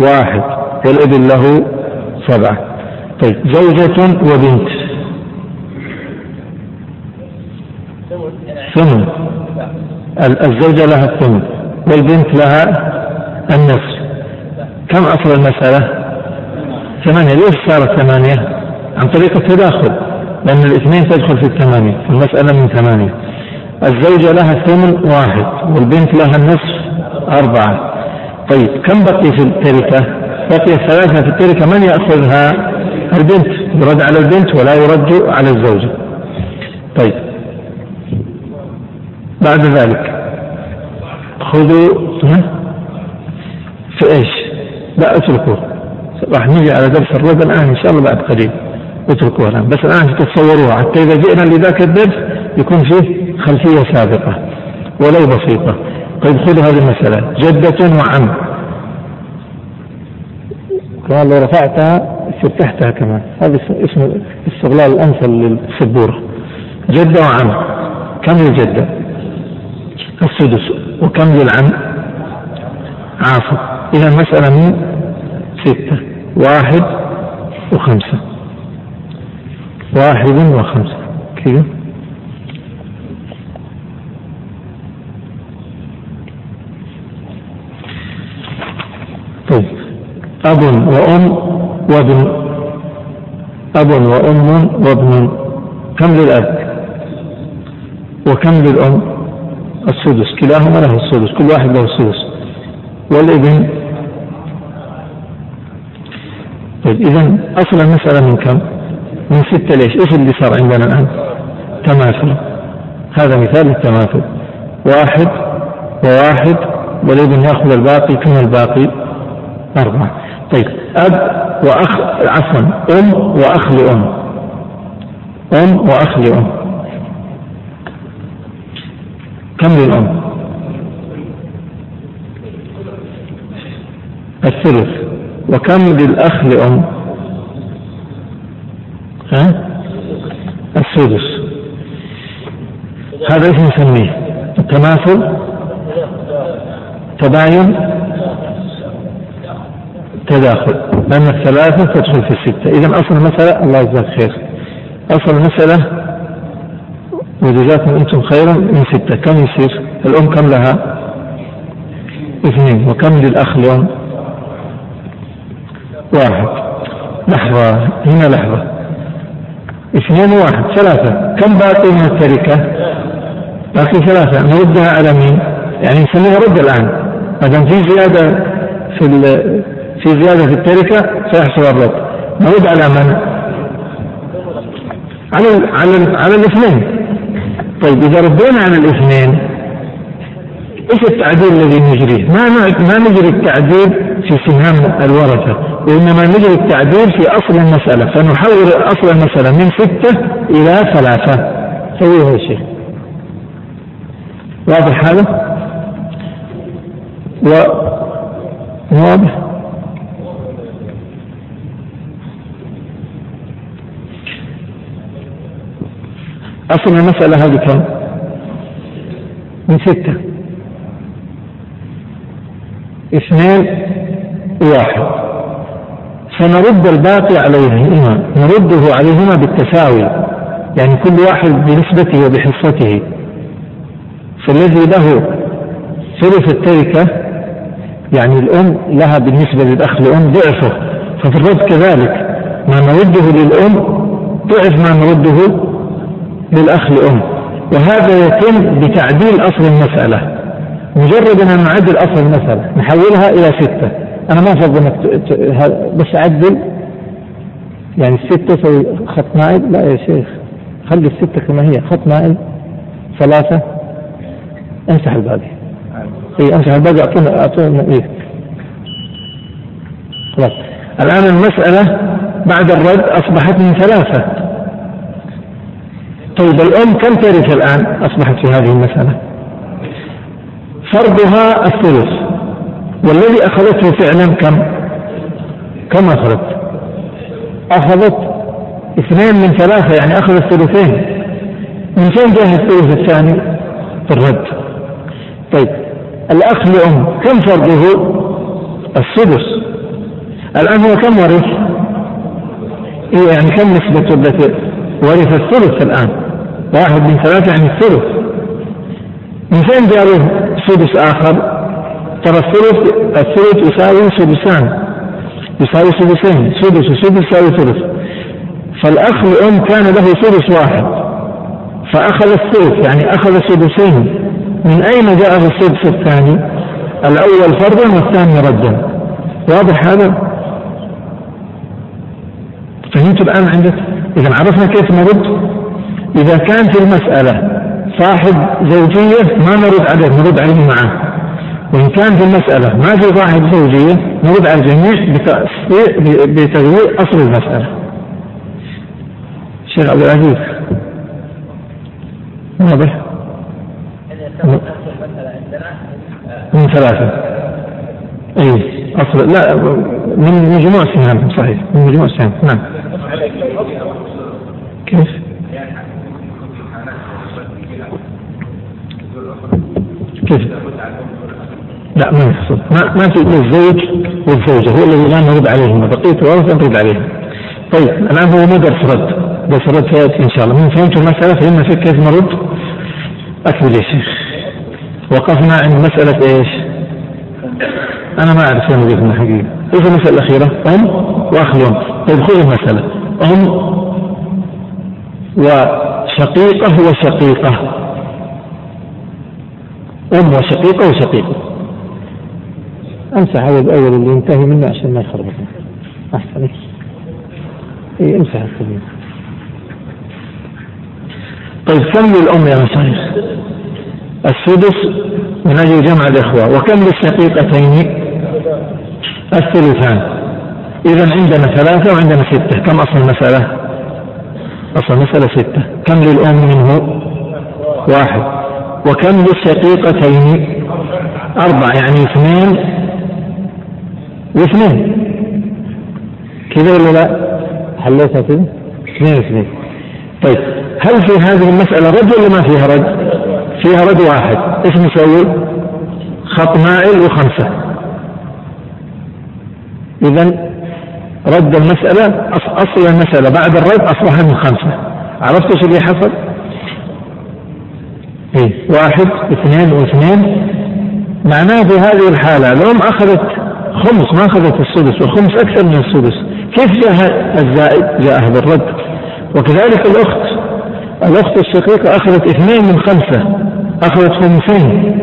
واحد والابن له سبعة. طيب زوجة وبنت. ثمن الزوجة لها الثمن والبنت لها النصف كم أصل المسألة؟ ثمانية ليش صارت ثمانية؟ عن طريق التداخل لأن الاثنين تدخل في الثمانية المسألة من ثمانية الزوجة لها الثمن واحد والبنت لها النصف أربعة طيب كم بقي في التركة؟ بقي ثلاثة في التركة من يأخذها؟ البنت يرد على البنت ولا يرد على الزوجة طيب بعد ذلك. خذوا في إيش؟ لا اتركوه. راح نيجي على درس الربع الان إن شاء الله بعد قليل. اتركوه الآن. بس الآن تتصوروها حتى إذا جئنا لذاك الدرس يكون فيه خلفية سابقة ولو بسيطة. طيب خذوا هذه المسألة. جدة وعم. قال لو رفعتها فتحتها كمان. هذا اسمه استغلال الأمثل للسبورة. جدة وعم. كم الجدة؟ السدس وكم للعم؟ عاصر إذا المسألة من ستة واحد وخمسة. واحد وخمسة. كذا طيب. أب وأم وابن. أب وأم وابن. كم للأب؟ وكم للأم؟ السدس كلاهما له السدس كل واحد له السدس والابن طيب إذا أصل المسألة من كم؟ من ستة ليش؟ إيش اللي صار عندنا الآن؟ تماثل هذا مثال للتماثل واحد وواحد والابن يأخذ الباقي كم الباقي؟ أربعة طيب أب وأخ عفوا أم وأخ لأم أم وأخ لأم كم للأم؟ الثلث. وكم للأخ لأم؟ ها؟ السدس هذا إيش نسميه؟ التماثل؟ تباين؟ تداخل. لأن الثلاثة تدخل في الستة. إذا أصل المسألة الله يجزاك خير. أصل المسألة وجزاكم أنتم خيرا من ستة. كم يصير؟ الأم كم لها؟ اثنين. وكم للأخ؟ اليوم واحد. لحظة. هنا لحظة. اثنين وواحد ثلاثة. كم باقي من التركة؟ باقي ثلاثة. نردها على مين؟ يعني نسميها رد الآن. ما دام في زيادة في في زيادة في التركة سيحصل الرد. نرد على من؟ على على على الاثنين. طيب إذا ردينا على الاثنين إيش التعديل الذي نجريه؟ ما ما نجري التعديل في سهام الورثة وإنما نجري التعديل في أصل المسألة فنحول أصل المسألة من ستة إلى ثلاثة سويه يا شيخ واضح هذا؟ و واضح أصل المسألة هذه كم؟ من ستة. اثنين واحد. فنرد الباقي عليهما نرده عليهما بالتساوي يعني كل واحد بنسبته وبحصته. فالذي له ثلث التركة يعني الأم لها بالنسبة للأخ الأم ضعفه. ففي الرد كذلك ما نرده للأم ضعف ما نرده للأخ لأم. وهذا يتم بتعديل أصل المسألة. مجرد أن نعدل أصل المسألة نحولها إلى ستة. أنا ما أفضل أنك بس أعدل. يعني الستة تسوي خط مائل لا يا شيخ. خلي الستة كما هي. خط مائل ثلاثة. امسح الباقي. اي امسح الباقي اعطونا اعطونا إيه. خلاص الآن المسألة بعد الرد أصبحت من ثلاثة. طيب الأم كم ترث الآن؟ أصبحت في هذه المسألة. فرضها الثلث. والذي أخذته فعلا كم؟ كم أخذت؟ أخذت اثنين من ثلاثة يعني اخذت ثلثين من فين جاء الثلث الثاني؟ في الرد. طيب الأخ لأم كم فرضه؟ السدس. الآن هو كم ورث؟ إيه يعني كم نسبة التي ورث الثلث الآن؟ واحد من ثلاثة يعني الثلث من فين جابوا سدس آخر ترى الثلث الثلث يساوي سدسان يساوي سدسين سدس وسدس يساوي ثلث فالأخ الأم كان له سدس واحد فأخذ الثلث يعني أخذ سدسين من أين جاء السدس الثاني؟ الأول فرضا والثاني ردا واضح هذا؟ فهمت الآن عندك؟ إذا عرفنا كيف نرد؟ إذا كان في المسألة صاحب زوجية ما نرد عليه نرد عليه معه. وإن كان في المسألة ما في صاحب زوجية نرد على الجميع بتغيير أصل المسألة. الشيخ عبد العزيز. واضح؟ من ثلاثة. أي أصل لا من مجموع سهام صحيح من مجموع سهام نعم. كيف؟ كيف؟ لا ما يحصل. ما, ما في الزوج والزوجة هو الذي لا نرد عليهما بقيه الورثه نرد عليهم. طيب الآن هو ما درس رد درس رد سيأتي إن شاء الله. من فهمت المسألة؟ فهمنا في كيف نرد؟ أكمل يا شيخ. وقفنا عند مسألة إيش؟ أنا ما أعرف وين وقفنا حقيقة. إيش المسألة الأخيرة؟ أم؟ واخ الام طيب خذ المسألة. أم؟ وشقيقة وشقيقه أم وشقيقة وشقيقة امسح هذا الأول اللي ينتهي منه عشان ما يخربطنا أحسن. اي امسح الكبير طيب كم للأم يا مشايخ السدس من أجل جمع الإخوة. وكم للشقيقتين؟ الثلثان. إذا عندنا ثلاثة وعندنا ستة. كم أصل المسألة؟ أصل المسألة ستة. كم للأم منه؟ واحد. وكم للشقيقتين أربعة يعني اثنين واثنين كذا ولا لا؟ حليتها كذا؟ اثنين اثنين طيب هل في هذه المسألة رد ولا ما فيها رد؟ فيها رد واحد إيش نسوي؟ خط مائل وخمسة إذا رد المسألة أصل المسألة بعد الرد أصبح من خمسة عرفت إيش اللي حصل؟ إيه. واحد اثنين واثنين. معناه في هذه الحالة الأم أخذت خمس ما أخذت السدس والخمس أكثر من السدس. كيف جاء الزائد؟ جاء بالرد وكذلك الأخت الأخت الشقيقة أخذت اثنين من خمسة أخذت خمسين.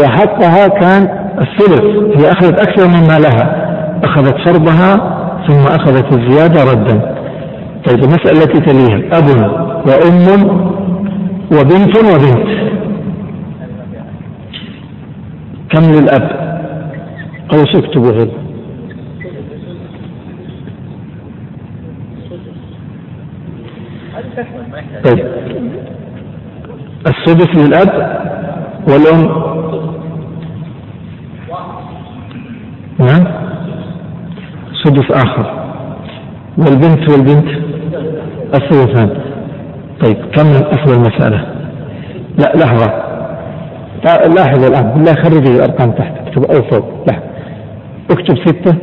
وحقها كان الثلث هي أخذت أكثر مما لها. أخذت فرضها ثم أخذت الزيادة ردا. طيب المسألة التي تليها أب وأم وبنت وبنت. كم للأب؟ أو سكتبوا هنا طيب. السدس للأب والأم. نعم. سدس آخر. والبنت والبنت. الثلثان. طيب كم أصل المسألة؟ لا لحظة. لاحظ الآن. بالله خرجي الأرقام تحت اكتب أو فوق. لحظة اكتب ستة.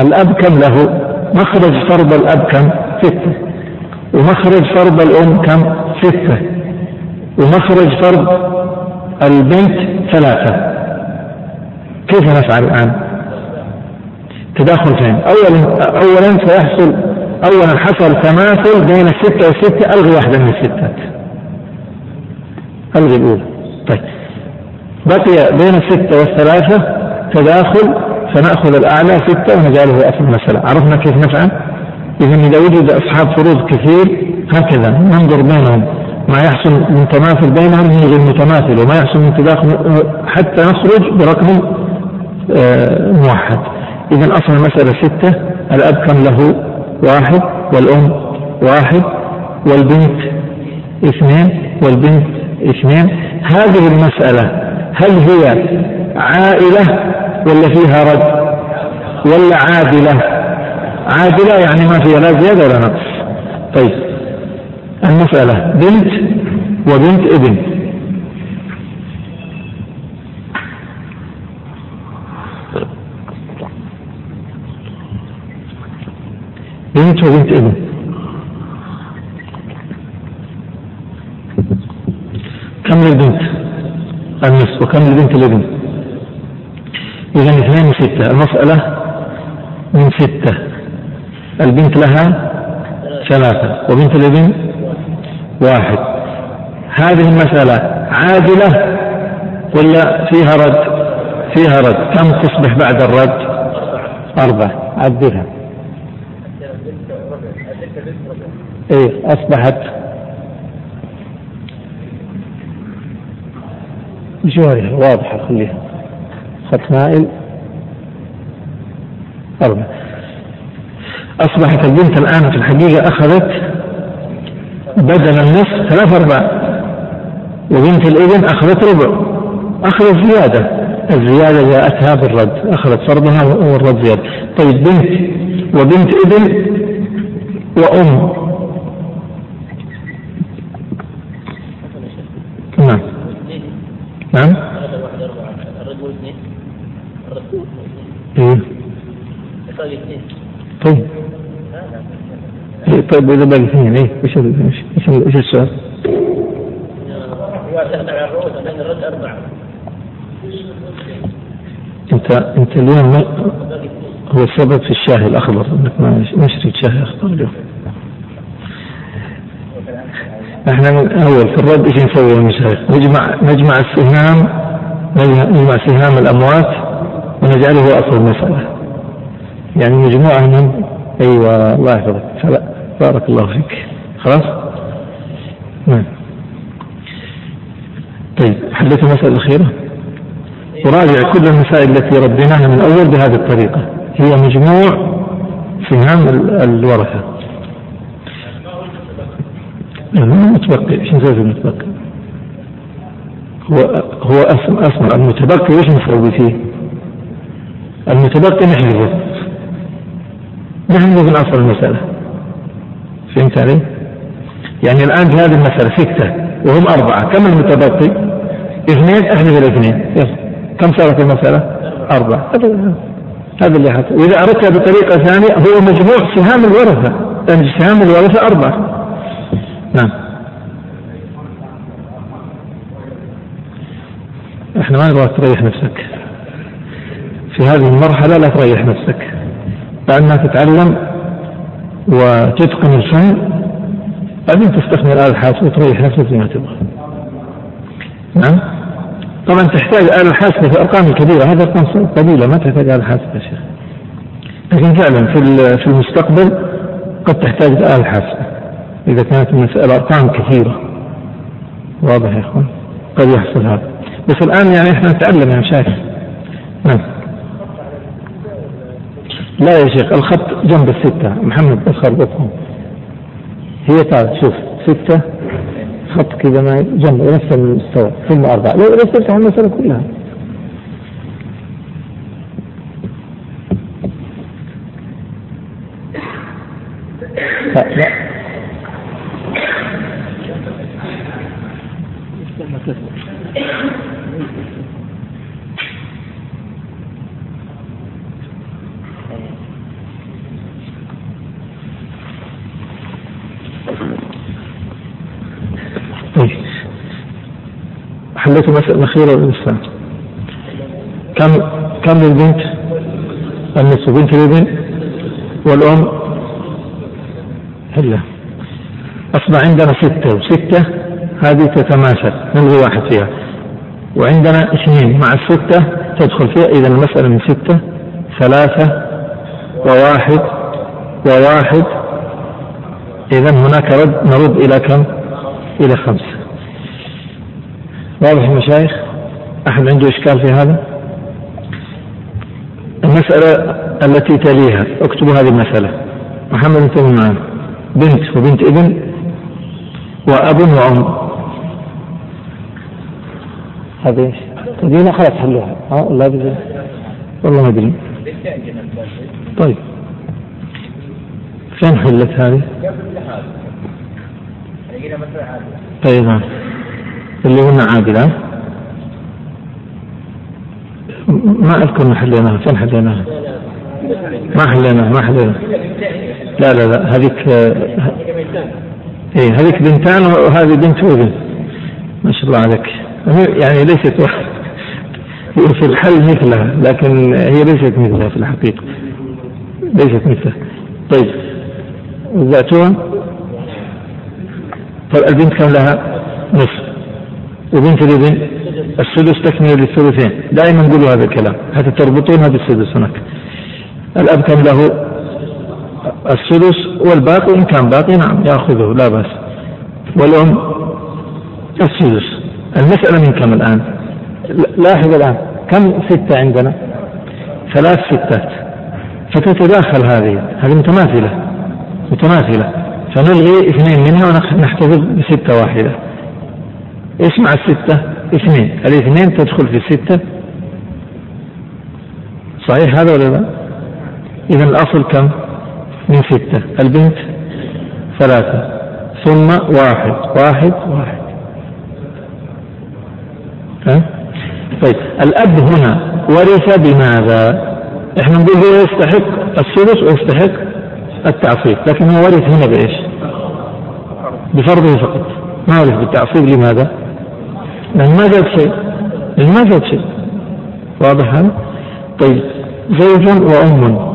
الأب كم له؟ مخرج فرض الأب كم؟ ستة. ومخرج فرض الأم كم؟ ستة. ومخرج فرض البنت ثلاثة. كيف نفعل الآن؟ تداخل فين؟ أولا أولا سيحصل أولا حصل تماثل بين الستة والستة ألغي واحدة من الستات. ألغي الأولى. طيب. بقي بين الستة والثلاثة تداخل فنأخذ الأعلى ستة ونجعله أصل المسألة عرفنا كيف نفعل؟ إذا إذا وجد أصحاب فروض كثير هكذا ننظر بينهم. ما يحصل من تماثل بينهم نلغي المتماثل وما يحصل من تداخل حتى نخرج برقم آه، موحد. إذا أصل المسألة ستة الأب كم له واحد والأم واحد والبنت اثنين والبنت اثنين. هذه المسألة هل هي عائلة ولا فيها رد ولا عادلة؟ عادلة يعني ما فيها لا زيادة ولا نقص. طيب المسألة بنت وبنت ابن. بنت وبنت ابن. كم للبنت؟ النصف. وكم لبنت الابن؟ إذا اثنين وستة. المسألة من ستة. البنت لها ثلاثة. وبنت الابن واحد. هذه المسألة عادلة ولا فيها رد؟ فيها رد. كم تصبح بعد الرد؟ أربعة. عدلها. إيه أصبحت. جوارها واضحة خليها. خط مائل أربعة أصبحت البنت الآن في الحقيقة أخذت بدل النصف ثلاث أرباع. وبنت الابن أخذت ربع. أخذت زيادة. الزيادة جاءتها بالرد أخذت فرضها والرد زيادة. طيب بنت وبنت ابن وأم نعم نعم إيه. طيب طيب واذا باقي اثنين إيه إيش إيش إيش السؤال؟ أنت أنت اليوم هو السبب في الشاهي الأخضر إنك ما ما شريت شاهي أخضر اليوم إحنا من اول في الرد إيش نسوي يا مشايخ؟ نجمع نجمع السهام نجمع سهام الأموات ونجعله أصل المسألة. يعني مجموعة من أيوه الله يحفظك. بارك الله فيك. خلاص؟ نعم. طيب حليت المسألة الأخيرة وراجع كل المسائل التي رديناها من أول بهذه الطريقة. هي مجموع سهام الورثة. المتبقي إيش نسوي المتبقي؟ هو هو اسم اسم المتبقي إيش نسوي فيه؟ المتبقي نحذفه نحذف من أصل المسألة فهمت علي؟ يعني الآن في هذه المسألة ستة وهم أربعة كم المتبقي؟ اثنين احذف الاثنين كم صارت المسألة؟ أربعة هذا اللي حصل وإذا أردتها بطريقة ثانية هو مجموع سهام الورثة لأن سهام الورثة أربعة نعم إحنا ما نبغى تريح نفسك في هذه المرحلة لا تريح نفسك بعد ما تتعلم وتتقن الفن بعدين تستخدم الآلة الحاسبة وتريح نفسك زي ما تبغى. نعم؟ طبعا تحتاج آلة حاسبة في الأرقام الكبيرة هذه أرقام قليلة ما تحتاج آلة حاسبة يا شيخ. لكن فعلا في في المستقبل قد تحتاج آلة حاسبة إذا كانت المسألة أرقام كثيرة. واضح يا إخوان؟ قد يحصل هذا. بس الآن يعني إحنا نتعلم يا مشايخ. نعم. لا يا شيخ الخط جنب الستة محمد بس خربطهم هي تعال شوف ستة خط كذا ما جنب نفس المستوى ثم أربعة لو رسلت على المسألة كلها لا حليت المسألة الأخيرة للإسلام كم كم للبنت؟ النصف بنت الابن والأم؟ حلة أصبح عندنا ستة وستة هذه تتماثل نلغي واحد فيها. وعندنا اثنين مع الستة تدخل فيها. إذا المسألة من ستة ثلاثة وواحد وواحد. إذا هناك رد نرد إلى كم؟ إلى خمسة واضح المشايخ؟ أحد عنده إشكال في هذا؟ المسألة التي تليها اكتبوا هذه المسألة. محمد انتبه معنا. بنت وبنت ابن وأب وأم. هذه إيش؟ تدينا خلاص حلوها. ها ولا بزي والله ما أدري. طيب. فين حلت هذه؟ طيب نعم اللي قلنا عادلة ما أذكر حليناها. فين حليناها؟ ما حليناها ما حليناها. لا لا لا. هذيك إيه هذيك بنتان وهذه بنت وابن ما شاء الله عليك. يعني ليست [laughs] في الحل مثلها لكن هي ليست مثلها في الحقيقة. ليست مثلها. طيب. ذاتها. طيب البنت كم لها؟ نصف. وبنت الابن؟ السدس تكمل للثلثين. دائما نقول هذا الكلام. حتى تربطونها بالسدس هناك. الأب كم له؟ السدس والباقي إن كان باقي نعم يأخذه لا بأس. والأم؟ السدس. المسألة من كم الآن؟ لاحظ الآن. كم؟ ستة عندنا. ثلاث ستات. فتتداخل هذه. هذه متماثلة. متماثلة. فنلغي اثنين منها ونحتفظ بستة واحدة. إيش مع الستة. اثنين. الاثنين تدخل في الستة؟ صحيح هذا ولا لا؟ إذا الأصل كم؟ من ستة. البنت ثلاثة. ثم واحد. واحد واحد. طيب الأب هنا ورث بماذا؟ إحنا نقول هو يستحق الثلث ويستحق التعصيب لكن هو ورث هنا بإيش؟ بفرضه فقط ما ورث بالتعصيب لماذا؟ لأن ما زاد شيء لأن ما زاد شيء واضح هذا؟ طيب زوج وأم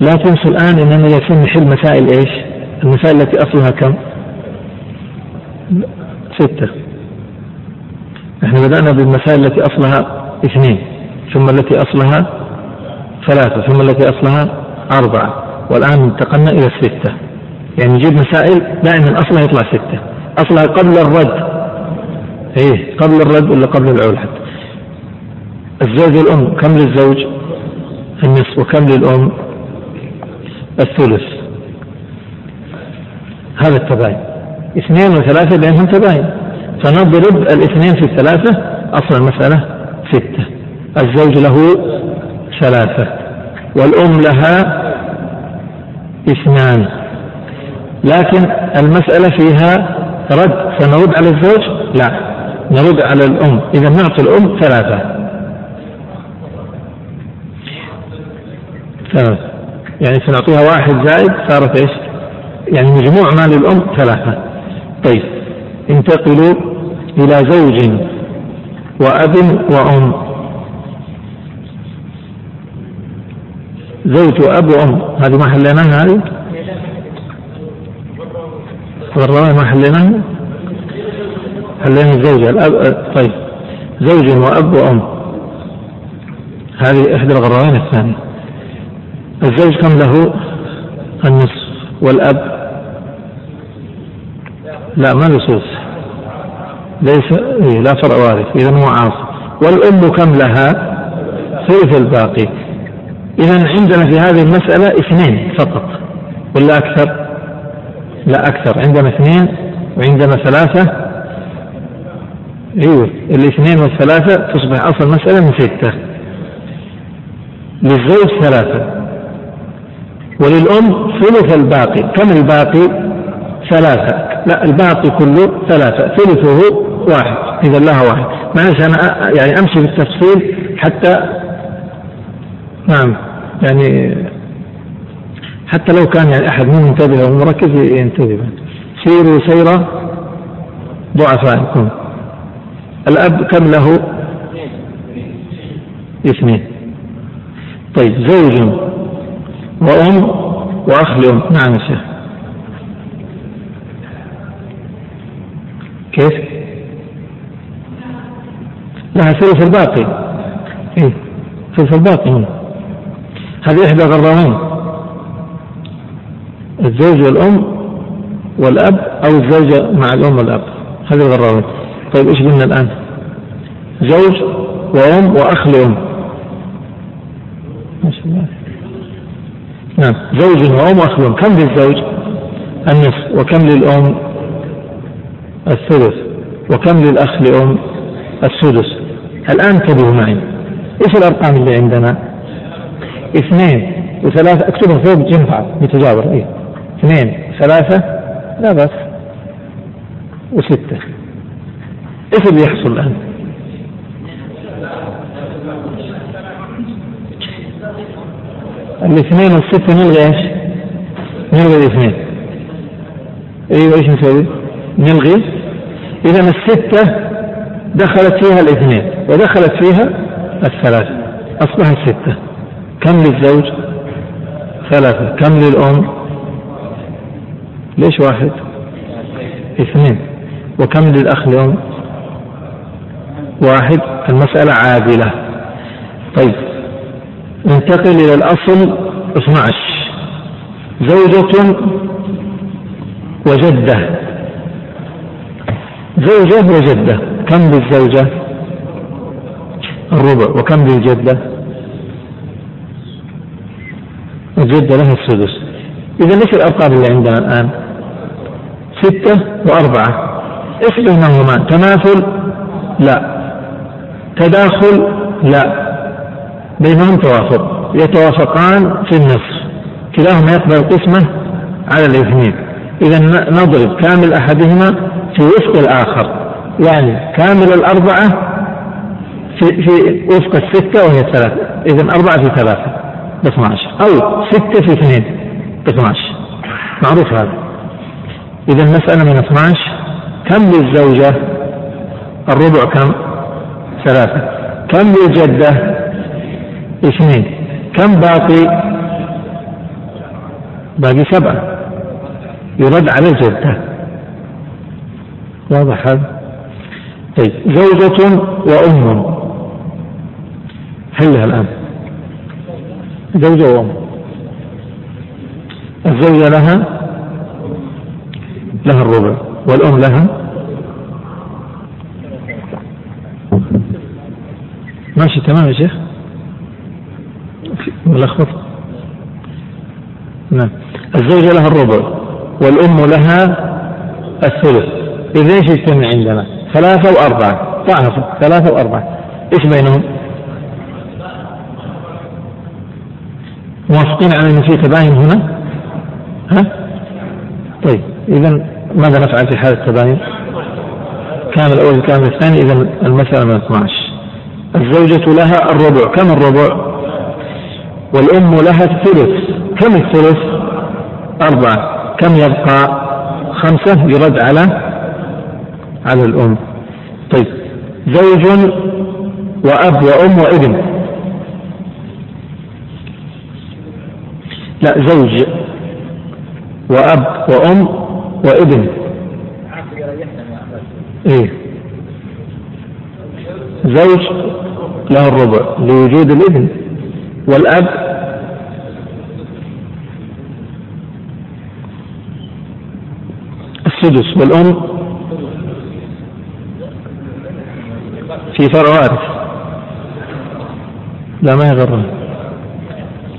لا تنسوا الآن أننا جالسين نحل مسائل إيش؟ المسائل التي أصلها كم؟ ستة. إحنا بدأنا بالمسائل التي أصلها اثنين ثم التي أصلها ثلاثة ثم التي أصلها أربعة والآن انتقلنا إلى الستة يعني نجيب مسائل دائما أصلها يطلع ستة. أصلها قبل الرد. إيه قبل الرد ولا قبل العول حتى؟ الزوج والأم كم للزوج؟ النصف وكم للأم؟ الثلث. هذا التباين. اثنين وثلاثة بينهم تباين. فنضرب الاثنين في الثلاثة أصل المسألة ستة. الزوج له ثلاثة والأم لها اثنان. لكن المسألة فيها رد فنرد على الزوج؟ لا. نرد على الأم. إذا نعطي الأم ثلاثة. ثلاثة. يعني سنعطيها واحد زائد صارت إيش؟ يعني مجموع مال الأم ثلاثة. طيب انتقلوا إلى زوج وأب وأم. زوج وأب وأم. هذه ما حليناها هذه؟ والرواية ما حليناها؟ حلينا الزوجة الأب طيب. زوج وأب وأم. هذه إحدى الغراوين الثانية. الزوج كم له؟ النصف. والأب؟ لا ما سوس ليس إيه لا فرع وارث. إذا هو عاصب والأم كم لها؟ ثلث الباقي. إذا عندنا في هذه المسألة اثنين فقط. ولا أكثر؟ لا أكثر. عندنا اثنين وعندنا ثلاثة. أيوه الاثنين والثلاثة تصبح أصل المسألة من ستة. للزوج ثلاثة. وللأم ثلث الباقي. كم الباقي؟ ثلاثة. لا الباقي كله ثلاثة. ثلثه واحد. إذا لها واحد. معلش أنا يعني أمشي بالتفصيل حتى نعم يعني حتى لو كان يعني أحد مو منتبه أو مركز ينتبه. سيروا سيرة ضعفائكم. الأب كم له؟ اثنين. طيب زوج. وأم وأخ لأم نعم يا شيخ. كيف؟ لها ثلث الباقي. إيه. ثلث الباقي هنا. هذه إحدى غرامين الزوج والأم والأب أو الزوجة مع الأم والأب. هذه الغرامين طيب إيش قلنا الآن؟ زوج وأم وأخ لأم. ما شاء الله. نعم. زوج وأم وأخ لأم كم للزوج؟ النصف. وكم للأم؟ الثلث. وكم للأخ لأم؟ السدس. الآن انتبهوا معي. إيش الأرقام اللي عندنا؟ اثنين وثلاثة. اكتبها فوق ينفع بتجاور إيه. اثنين ثلاثة لا بأس. وستة. إيش اللي يحصل الآن؟ الاثنين والستة نلغي إيش؟ نلغي الاثنين أيوه إيش نسوي؟ نلغي اذا الستة دخلت فيها الاثنين ودخلت فيها الثلاثة اصبحت ستة كم للزوج؟ ثلاثة كم للأم؟ ليش واحد؟ اثنين وكم للأخ اليوم؟ واحد المسألة عادلة طيب ننتقل إلى الأصل 12 زوجة وجدة. زوجة وجدة. كم للزوجة الربع. وكم للجدة الجدة لها السدس. إذا إيش الأرقام اللي عندنا الآن. ستة وأربعة. إيش بينهما تماثل لا. تداخل؟ لا. بينهم توافق يتوافقان في النصف. كلاهما يقبل القسمة على الاثنين. إذا نضرب كامل أحدهما في وفق الآخر. يعني كامل الأربعة في, في وفق الستة وهي ثلاثة. إذا أربعة في ثلاثة ب 12 أو ستة في اثنين ب 12 معروف هذا. إذا المسألة من 12 كم للزوجة؟ الربع كم؟ ثلاثة. كم للجدة؟ اثنين كم باقي؟ باقي سبعة. يرد على الجدة واضح هذا؟ طيب زوجة وأم. حلها الآن. زوجة وأم. الزوجة لها؟ لها الربع. والأم لها؟ ماشي تمام يا شيخ؟ ملخبط نعم الزوجة لها الربع والأم لها الثلث إذا إيش يجتمع عندنا؟ ثلاثة وأربعة ضعف ثلاثة وأربعة إيش بينهم؟ موافقين على أن في تباين هنا؟ ها؟ طيب إذا ماذا نفعل في حال التباين؟ كان الأول كان الثاني إذا المسألة من 12 الزوجة لها الربع كم الربع؟ والأم لها الثلث. كم الثلث؟ أربعة. كم يبقى؟ خمسة يرد على على الأم. طيب. زوج وأب وأم وابن. لا زوج وأب وأم وابن. إيه. زوج له الربع لوجود الابن. والأب السدس والأم في فرع وارث. لا ما يغرم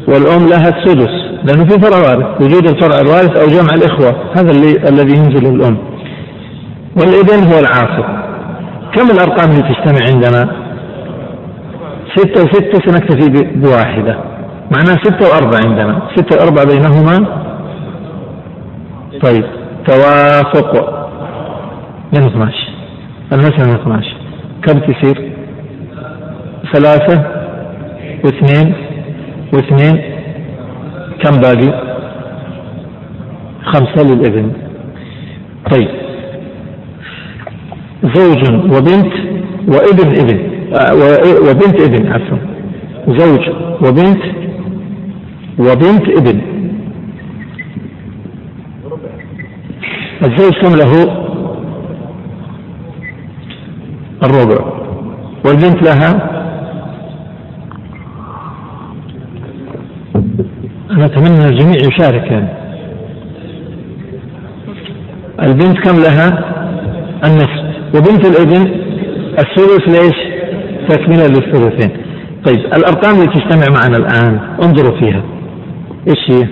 والأم لها السدس لأنه في فرع وارث وجود الفرع الوارث أو جمع الإخوة هذا اللي الذي ينزل الأم. والابن هو العاصب كم الأرقام اللي تجتمع عندنا؟ ستة وستة سنكتفي بواحدة. معناه ستة وأربعة عندنا. ستة وأربعة بينهما. طيب. توافق. من 12 المسألة من 12 كم تصير ثلاثة واثنين واثنين. كم باقي؟ خمسة للابن طيب. زوج وبنت وابن ابن وبنت ابن عفوا. زوج. وبنت وبنت ابن. الزوج كم له؟ الربع. والبنت لها؟ أنا أتمنى الجميع يشارك يعني. البنت كم لها؟ النصف. وبنت الابن؟ الثلث ليش؟ تكملة للثلثين. طيب الأرقام اللي تجتمع معنا الآن انظروا فيها. إيش هي؟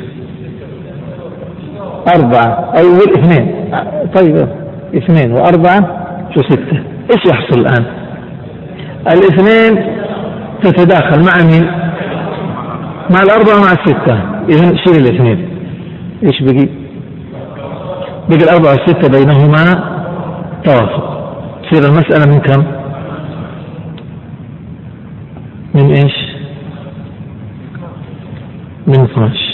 أربعة. أو اثنين. طيب اثنين وأربعة شو ستة؟ إيش يحصل الآن؟ الاثنين تتداخل مع مين؟ مع الأربعة مع الستة. إذا شيل الاثنين. إيش بقي؟ بقي الأربعة والستة بينهما توافق. تصير المسألة من كم من إيش من 12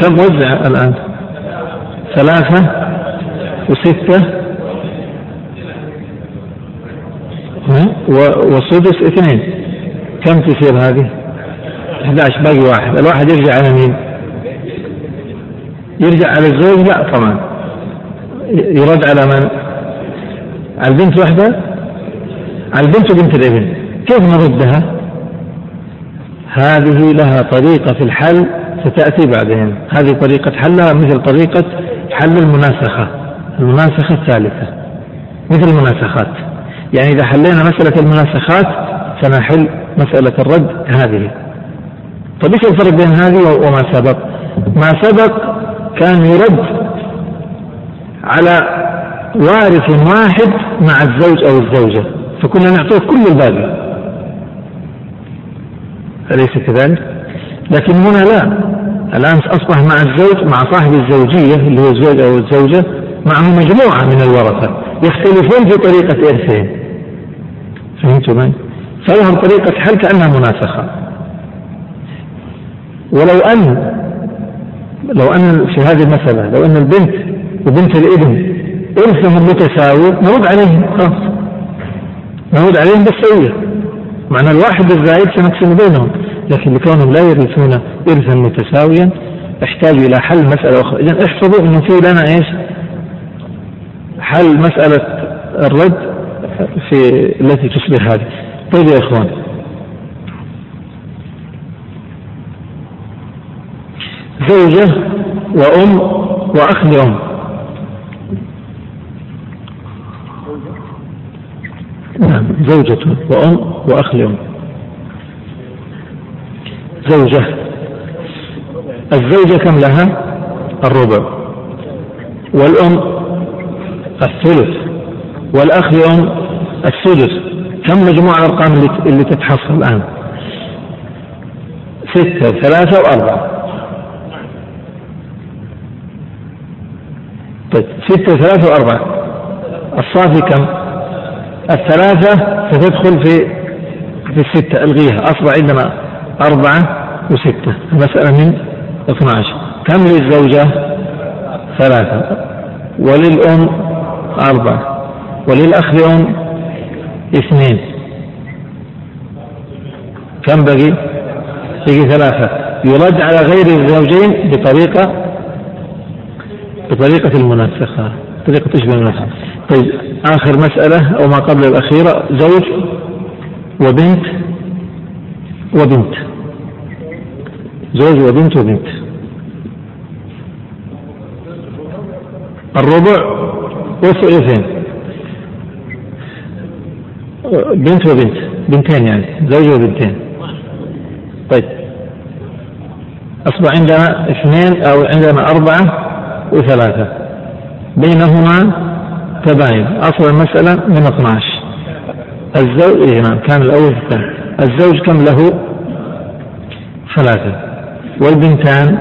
كم وزع الآن؟ ثلاثة وستة؟ وسدس اثنين. كم تصير هذه؟ 11 باقي واحد. الواحد يرجع على مين؟ يرجع على الزوج؟ لا طبعا. يرد على من؟ على البنت وحده على البنت وبنت الابن. كيف نردها؟ هذه لها طريقة في الحل. ستأتي بعدين. هذه طريقة حلها مثل طريقة حل المناسخة المناسخة الثالثة. مثل المناسخات. يعني إذا حلينا مسألة المناسخات سنحل مسألة الرد هذه. طيب إيش الفرق بين هذه وما سبق؟ ما سبق كان يرد على وارث واحد مع الزوج أو الزوجة. فكنا نعطيه كل الباقي. أليس كذلك؟ لكن هنا لا. الآن أصبح مع الزوج مع صاحب الزوجية اللي هو الزوج أو الزوجة معه مجموعة من الورثة يختلفون في طريقة إرثهم. فهمتوا معي؟ فلهم طريقة حل كأنها مناسخة ولو أن لو أن في هذه المسألة لو أن البنت وبنت الابن إرثهم متساوي نرد عليهم خلاص. نرد عليهم بالسوية. معنى الواحد الزائد سنقسم بينهم لكن لكونهم لا يرثون إرثا متساويا احتاجوا إلى حل مسألة أخرى. إذا احفظوا أنه في لنا إيش؟ حل مسألة الرد في التي تشبه هذه. طيب يا إخوان. زوجة وأم وأخ لأم. نعم زوجة وأم وأخ لأم. زوجة. الزوجة كم لها؟ الربع. والأم؟ الثلث. والأخ لأم السدس كم مجموع الأرقام اللي, تتحصل الآن؟ ستة ثلاثة وأربعة. طيب ستة ثلاثة وأربعة. الصافي كم؟ الثلاثة ستدخل في في الستة. ألغيها. أصبح عندنا أربعة وستة. المسألة من 12 كم للزوجة؟ ثلاثة. وللأم؟ أربعة. وللأخ لأم اثنين. كم بقي؟ بقي ثلاثة. يرد على غير الزوجين بطريقة بطريقة المناسخة. طريقة تشبه المناسخة طيب آخر مسألة أو ما قبل الأخيرة. زوج وبنت وبنت. زوج وبنت وبنت. الربع وثلثين بنت وبنت. بنتين يعني زوج وبنتين. طيب. أصبح عندنا اثنين أو عندنا أربعة وثلاثة. بينهما تباين. أصل المسألة من 12 الزوج إيه نعم كان الأول الثاني. الزوج كم له؟ ثلاثة. والبنتان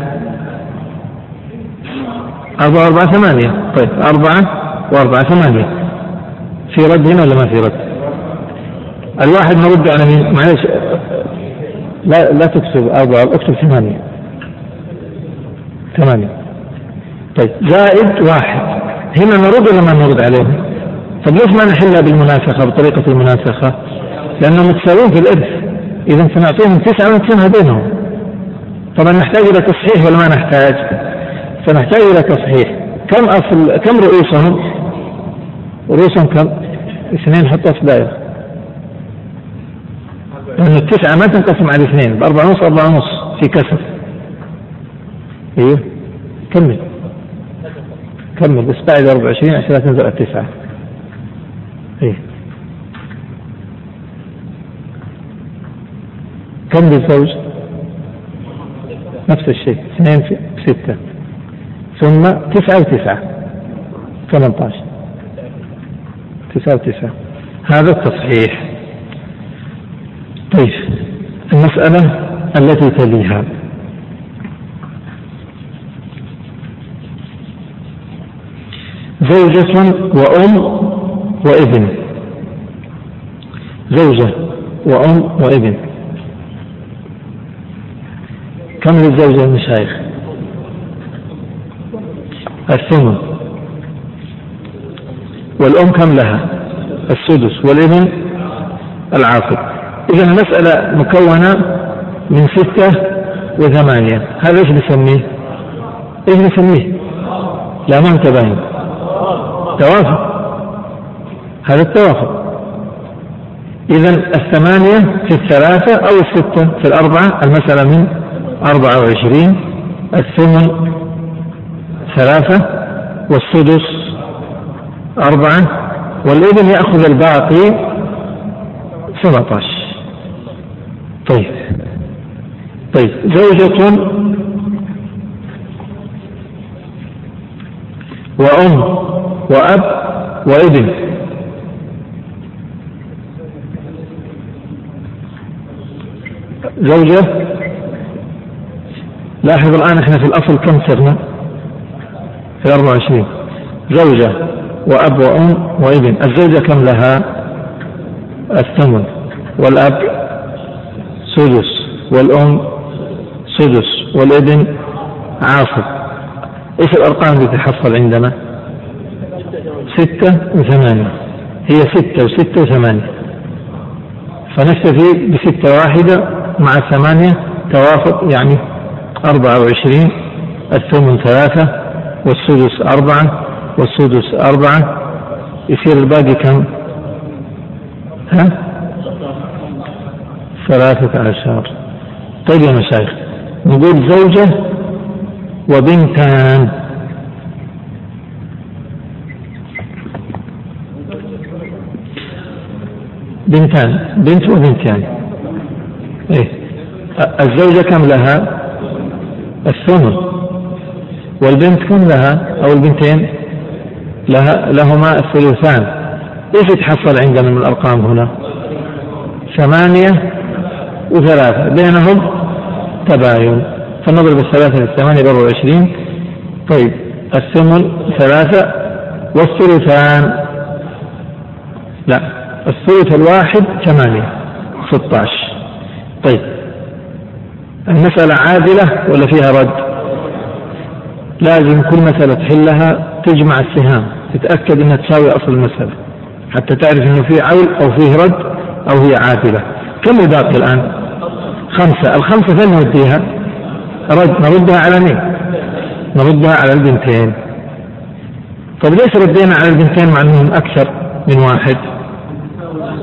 أربعة أربعة ثمانية. طيب أربعة وأربعة ثمانية. في رد هنا ولا ما في رد؟ الواحد نرد على مين؟ معلش لا لا تكتب أربعة اكتب ثمانية. ثمانية. طيب زائد واحد. هنا نرد ولا ما نرد عليه؟ طب ليش ما نحلها بالمناسخة بطريقة المناسخة لأنهم متساويين في الإرث. إذا سنعطيهم تسعة ونقسمها بينهم طبعا نحتاج إلى تصحيح ولا ما نحتاج؟ سنحتاج إلى تصحيح. كم أصل كم رؤوسهم؟ رؤوسهم كم؟ اثنين حطها في دائرة لأن التسعة ما تنقسم على اثنين. بأربعة ونص أربعة ونص في كسر. أيوه كمل. كمل. بس بعد 24 عشان لا تنزل التسعة إيه؟ كم للزوج؟ نفس الشيء اثنين في ستة. ثم تسعة وتسعة. 18 تسعة وتسعة. هذا التصحيح. طيب المسألة التي تليها. زوجة وأم وابن. زوجة وأم وابن. كم للزوجة المشايخ الثمن. والأم كم لها؟ السدس. والابن؟ العاقل إذا المسألة مكونة من ستة وثمانية. هذا إيش نسميه؟ إيش نسميه؟ لا ما انت باين توافق. هذا التوافق. إذا الثمانية في الثلاثة أو الستة في الأربعة المسألة من أربعة وعشرين الثمن ثلاثة والسدس أربعة والابن يأخذ الباقي سبعة عشر. طيب. طيب. زوجة وأم وأب وإبن. زوجة لاحظ الآن إحنا في الأصل كم صرنا؟ في 24 زوجة وأب وأم وابن. الزوجة كم لها؟ الثمن. والأب سدس. والأم سدس. والابن عاصب إيش الأرقام اللي تحصل عندنا؟ ستة وثمانية. هي ستة وستة وثمانية. فنكتفي بستة واحدة مع ثمانية توافق يعني أربعة وعشرين الثمن ثلاثة والسدس أربعة والسدس أربعة. يصير الباقي كم؟ ها؟ ثلاثة عشر. طيب يا مشايخ نقول زوجة وبنتان. بنتان بنت وبنتان. إيه الزوجة كم لها؟ الثمن والبنت كم لها؟ أو البنتين؟ لها لهما الثلثان. إيش يتحصل عندنا من الأرقام هنا؟ ثمانية وثلاثة. بينهم تباين. فنضرب الثلاثة في الثمانية بأربعة وعشرين طيب الثمن ثلاثة والثلثان. لا الثلث الواحد ثمانية ستة عشر طيب المسألة عادلة ولا فيها رد؟ لازم كل مسألة تحلها تجمع السهام تتأكد إنها تساوي أصل المسألة حتى تعرف إنه في عول أو فيه رد أو هي عادلة. كم باقي الآن؟ خمسة. الخمسة فين نوديها؟ رد نردها على مين؟ نردها على البنتين. طيب ليش ردينا على البنتين مع إنهم أكثر من واحد؟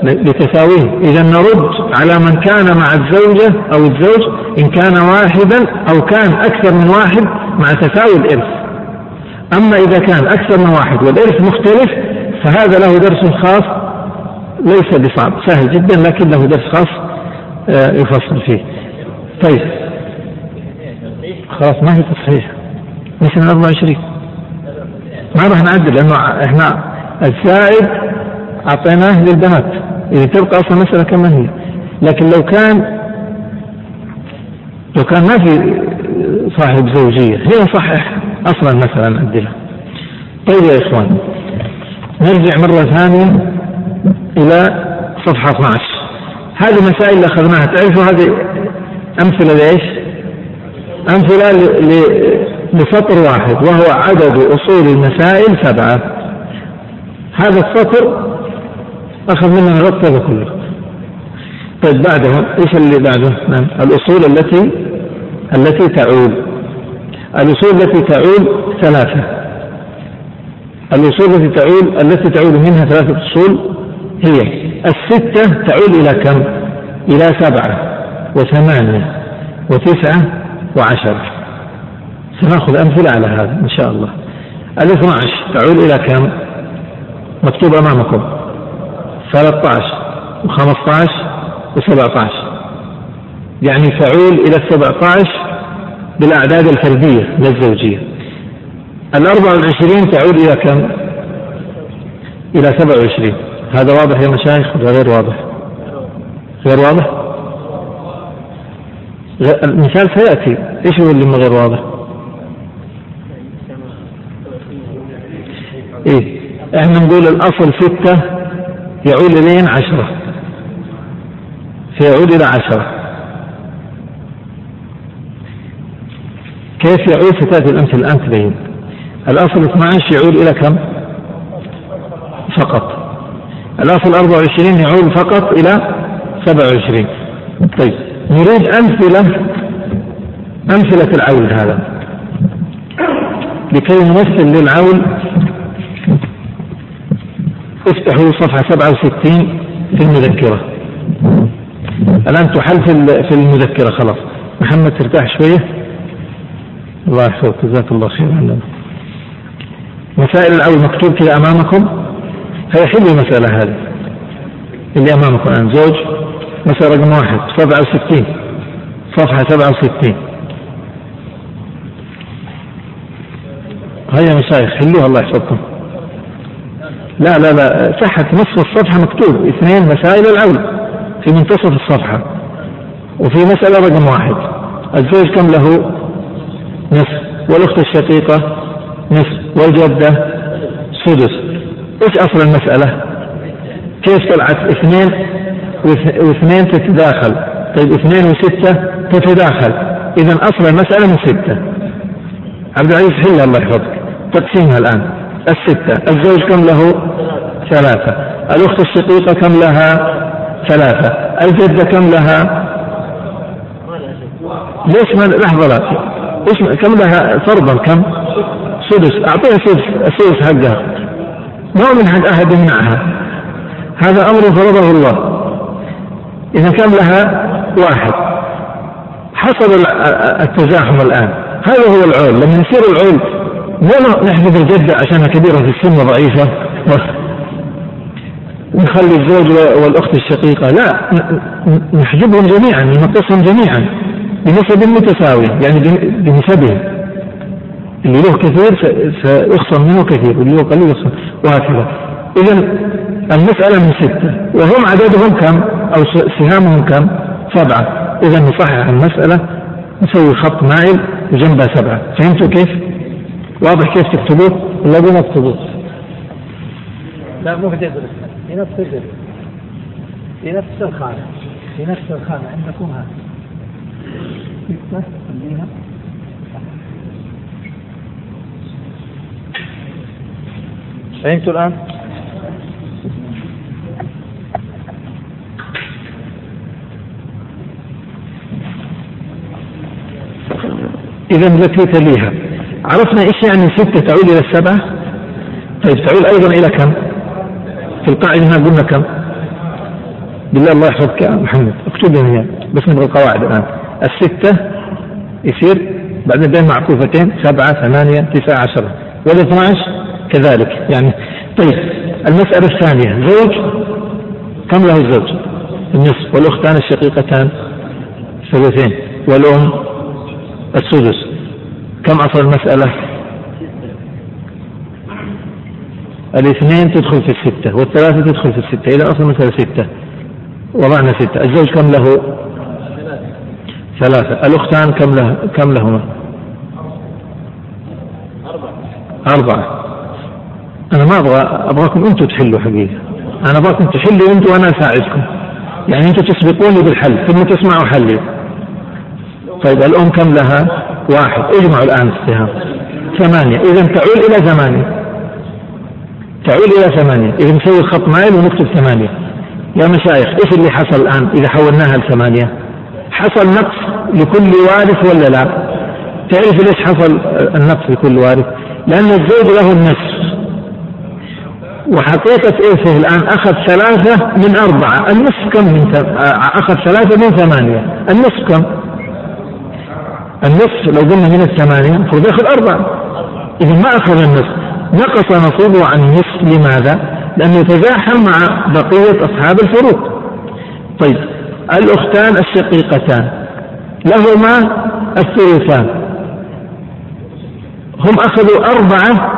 لتساويه. إذا نرد على من كان مع الزوجة أو الزوج إن كان واحدا أو كان أكثر من واحد مع تساوي الإرث. أما إذا كان أكثر من واحد والإرث مختلف فهذا له درس خاص ليس بصعب. سهل جدا لكن له درس خاص آه، يفصل فيه. طيب. خلاص ما في تصحيح. مثلا 24 ما راح نعدل لأنه إحنا الزائد أعطيناه للبنات. إذا تبقى أصلا المسألة كما هي. لكن لو كان لو كان ما في صاحب زوجية هي صحح أصلا المسألة نعدلها طيب يا إخوان نرجع مرة ثانية إلى صفحة 12 هذه مسائل اللي أخذناها. تعرفوا هذه أمثلة لإيش؟ أمثلة لسطر واحد وهو عدد أصول المسائل سبعة. هذا السطر أخذ الوقت هذا كله. طيب بعده إيش اللي بعده؟ نعم. الأصول التي التي تعود. الأصول التي تعود ثلاثة. الأصول التي تعود التي تعود منها ثلاثة أصول هي الستة تعود إلى كم؟ إلى سبعة وثمانية وتسعة وعشرة سنأخذ أمثلة على هذا إن شاء الله. الإثنى عشر تعود إلى كم؟ مكتوب أمامكم. 13 و15 و17 يعني تعول إلى السبعة بالأعداد الفردية لا الزوجية الأربع والعشرين تعود إلى كم؟ إلى سبع وعشرين هذا واضح يا مشايخ ولا غير واضح؟ غير واضح؟ المثال سيأتي إيش هو اللي غير واضح؟ إيه إحنا نقول الأصل ستة يعود إلين عشرة. فيعود إلى عشرة. كيف يعود ستأتي الأمثلة الآن تبين؟ الأصل 12 يعود إلى كم؟ فقط. الأصل 24 يعود فقط إلى 27 طيب نريد أمثلة أمثلة العول هذا. لكي نمثل للعول افتحوا صفحة 67 في المذكرة. الآن تحل في المذكرة خلاص. محمد ترتاح شوية. الله يحفظك. جزاك الله خير. عندنا مسائل الأول مكتوب كذا أمامكم؟ هي حلوة المسألة هذه. اللي أمامكم الآن. زوج مسألة رقم واحد. 67 صفحة 67 هيا مشايخ حلوها. الله يحفظكم. لا لا لا تحت نصف الصفحة مكتوب اثنين مسائل العول في منتصف الصفحة. وفي مسألة رقم واحد الزوج كم له؟ نصف. والأخت الشقيقة؟ نصف. والجدة؟ سدس. إيش أصل المسألة؟ كيف طلعت؟ اثنين واثنين تتداخل. طيب اثنين وستة تتداخل. إذا أصل المسألة من ستة. عبد العزيز حلها الله يحفظك. تقسيمها الآن. الستة. الزوج كم له؟ ثلاثة. الأخت الشقيقة كم لها؟ ثلاثة. الجدة كم لها؟ ليش ما لحظة لا. إيش كم لها؟ فرضا كم؟ سدس. أعطيها سدس. السدس حقها. ما من حق أحد يمنعها. هذا أمر فرضه الله. إذا كان لها؟ واحد. حصل التزاحم الآن. هذا هو العول لما يصير العول مو نحذف الجده عشانها كبيرة في السن وضعيفه نخلي الزوج والأخت الشقيقة. لا نحجبهم جميعا ننقصهم جميعا بنسب متساوية يعني بنسبهم. اللي له كثير سيخصم منه كثير واللي له قليل يخصم. وهكذا. إذا المسألة من ستة. وهم عددهم كم؟ أو سهامهم كم؟ سبعة. إذا نصحح المسألة نسوي خط مائل وجنبها سبعة. فهمتوا كيف؟ واضح كيف تكتبوه؟ ولا بدنا نكتبوه؟ لا مو في جدول في نفس الجدول. في نفس الخانة. في نفس الخانة. عندكم هذا ستة خليها فهمتوا الآن؟ إذا التي تليها عرفنا إيش يعني ستة تعود إلى السبعة؟ طيب تعود أيضا إلى كم؟ في القاعدة هنا قلنا كم؟ بالله الله يحفظك يا محمد اكتب لي بس نبغى القواعد الآن الستة يصير بعدين بين معكوفتين سبعة ثمانية تسعة عشرة والاثنى عشر كذلك يعني طيب المسألة الثانية زوج كم له الزوج؟ النصف والأختان الشقيقتان ثلثين والأم السدس كم أصل المسألة؟ الاثنين تدخل في الستة والثلاثة تدخل في الستة. إذا أصل المسألة ستة. وضعنا ستة. الزوج كم له؟ ثلاثة. الأختان كم له؟ كم لهما؟ أربعة. أنا ما أبغى أبغاكم أنتم تحلوا حقيقة. أنا أبغاكم تحلوا أنتم وأنا أساعدكم. يعني أنتم تسبقوني بالحل. ثم تسمعوا حلي. طيب الأم كم لها؟ واحد. اجمعوا الآن السهام ثمانية. إذا تعول إلى ثمانية. تعود إلى ثمانية. إذا نسوي خط مايل ونكتب ثمانية. يا مشايخ إيش اللي حصل الآن إذا حولناها لثمانية حصل نقص لكل وارث ولا لا؟ تعرف ليش حصل النقص لكل وارث؟ لأن الزوج له النصف. وحقيقة إرثه الآن أخذ ثلاثة من أربعة. النصف كم من أخذ ثلاثة من ثمانية. النصف كم؟ النصف لو قلنا من الثمانية المفروض ياخذ أربعة. إذا ما أخذ النصف. نقص نصيبه عن النصف. لماذا؟ لأنه يتزاحم مع بقية أصحاب الفروض طيب الأختان الشقيقتان. لهما الثلثان. هم أخذوا أربعة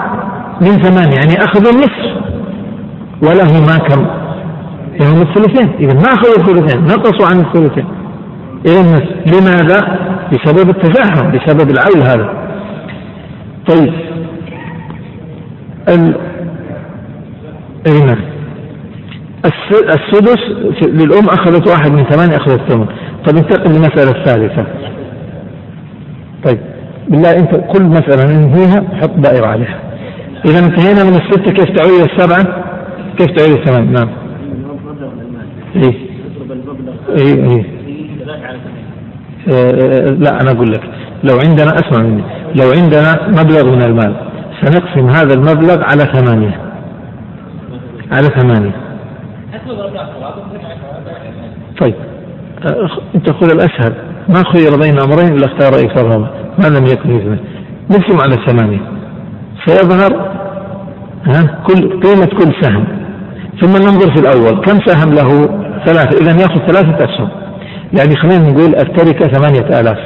من ثمانية يعني أخذوا النصف. ولهما كم؟ لهم الثلثين. إذا ما أخذوا الثلثين نقصوا عن الثلثين. إلى النصف. لماذا؟ بسبب التزاحم بسبب العول هذا. طيب. ال... نعم السدس للأم أخذت واحد من ثمانية أخذت ثمن طيب ننتقل للمسألة الثالثة. طيب. بالله أنت كل مسألة ننهيها حط دائرة عليها. إذا انتهينا من الستة كيف تعود السبعة؟ كيف تعود الثمان نعم. إيه. إيه إيه. لا أنا أقول لك لو عندنا أسمع مني لو عندنا مبلغ من المال سنقسم هذا المبلغ على ثمانية. على ثمانية. طيب أنت خذ الأسهل ما خير بين أمرين إلا اختار ايسرهما ما لم يكن اثما نقسم على ثمانية. فيظهر ها كل قيمة كل سهم. ثم ننظر في الأول كم سهم له؟ ثلاثة إذا يأخذ ثلاثة أسهم. يعني خلينا نقول التركة ثمانية آلاف.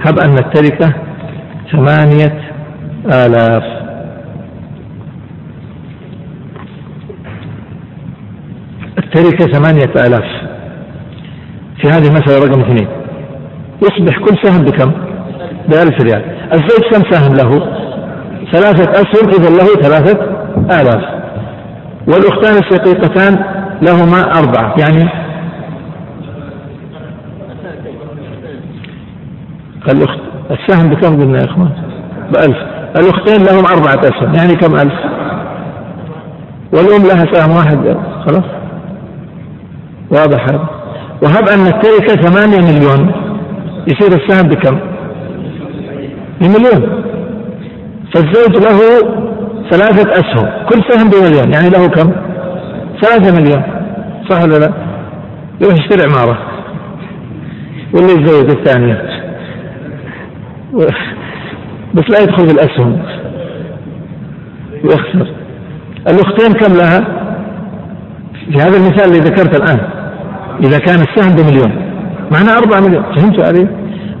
هب أن التركة ثمانية آلاف. التركة ثمانية آلاف. في هذه المسألة رقم اثنين. يصبح كل سهم بكم؟ بألف ريال. الزوج كم سهم له؟ ثلاثة أسهم إذا له ثلاثة آلاف. والأختان الشقيقتان لهما أربعة يعني الأخت السهم بكم قلنا يا إخوان؟ بألف. الأختين لهم أربعة أسهم يعني كم ألف؟ والأم لها سهم واحد خلاص؟ واضح هذا. وهب أن التركة ثمانية مليون. يصير السهم بكم؟ بمليون. فالزوج له ثلاثة أسهم. كل سهم بمليون يعني له كم؟ ثلاثة مليون. صح ولا لا؟ يروح يشتري عمارة. ولا يتزوج الثانية؟ [laughs] بس لا يدخل في الأسهم. ويخسر الأختين كم لها؟ في هذا المثال اللي ذكرت الآن. إذا كان السهم بمليون. معناه أربعة مليون. فهمتوا علي؟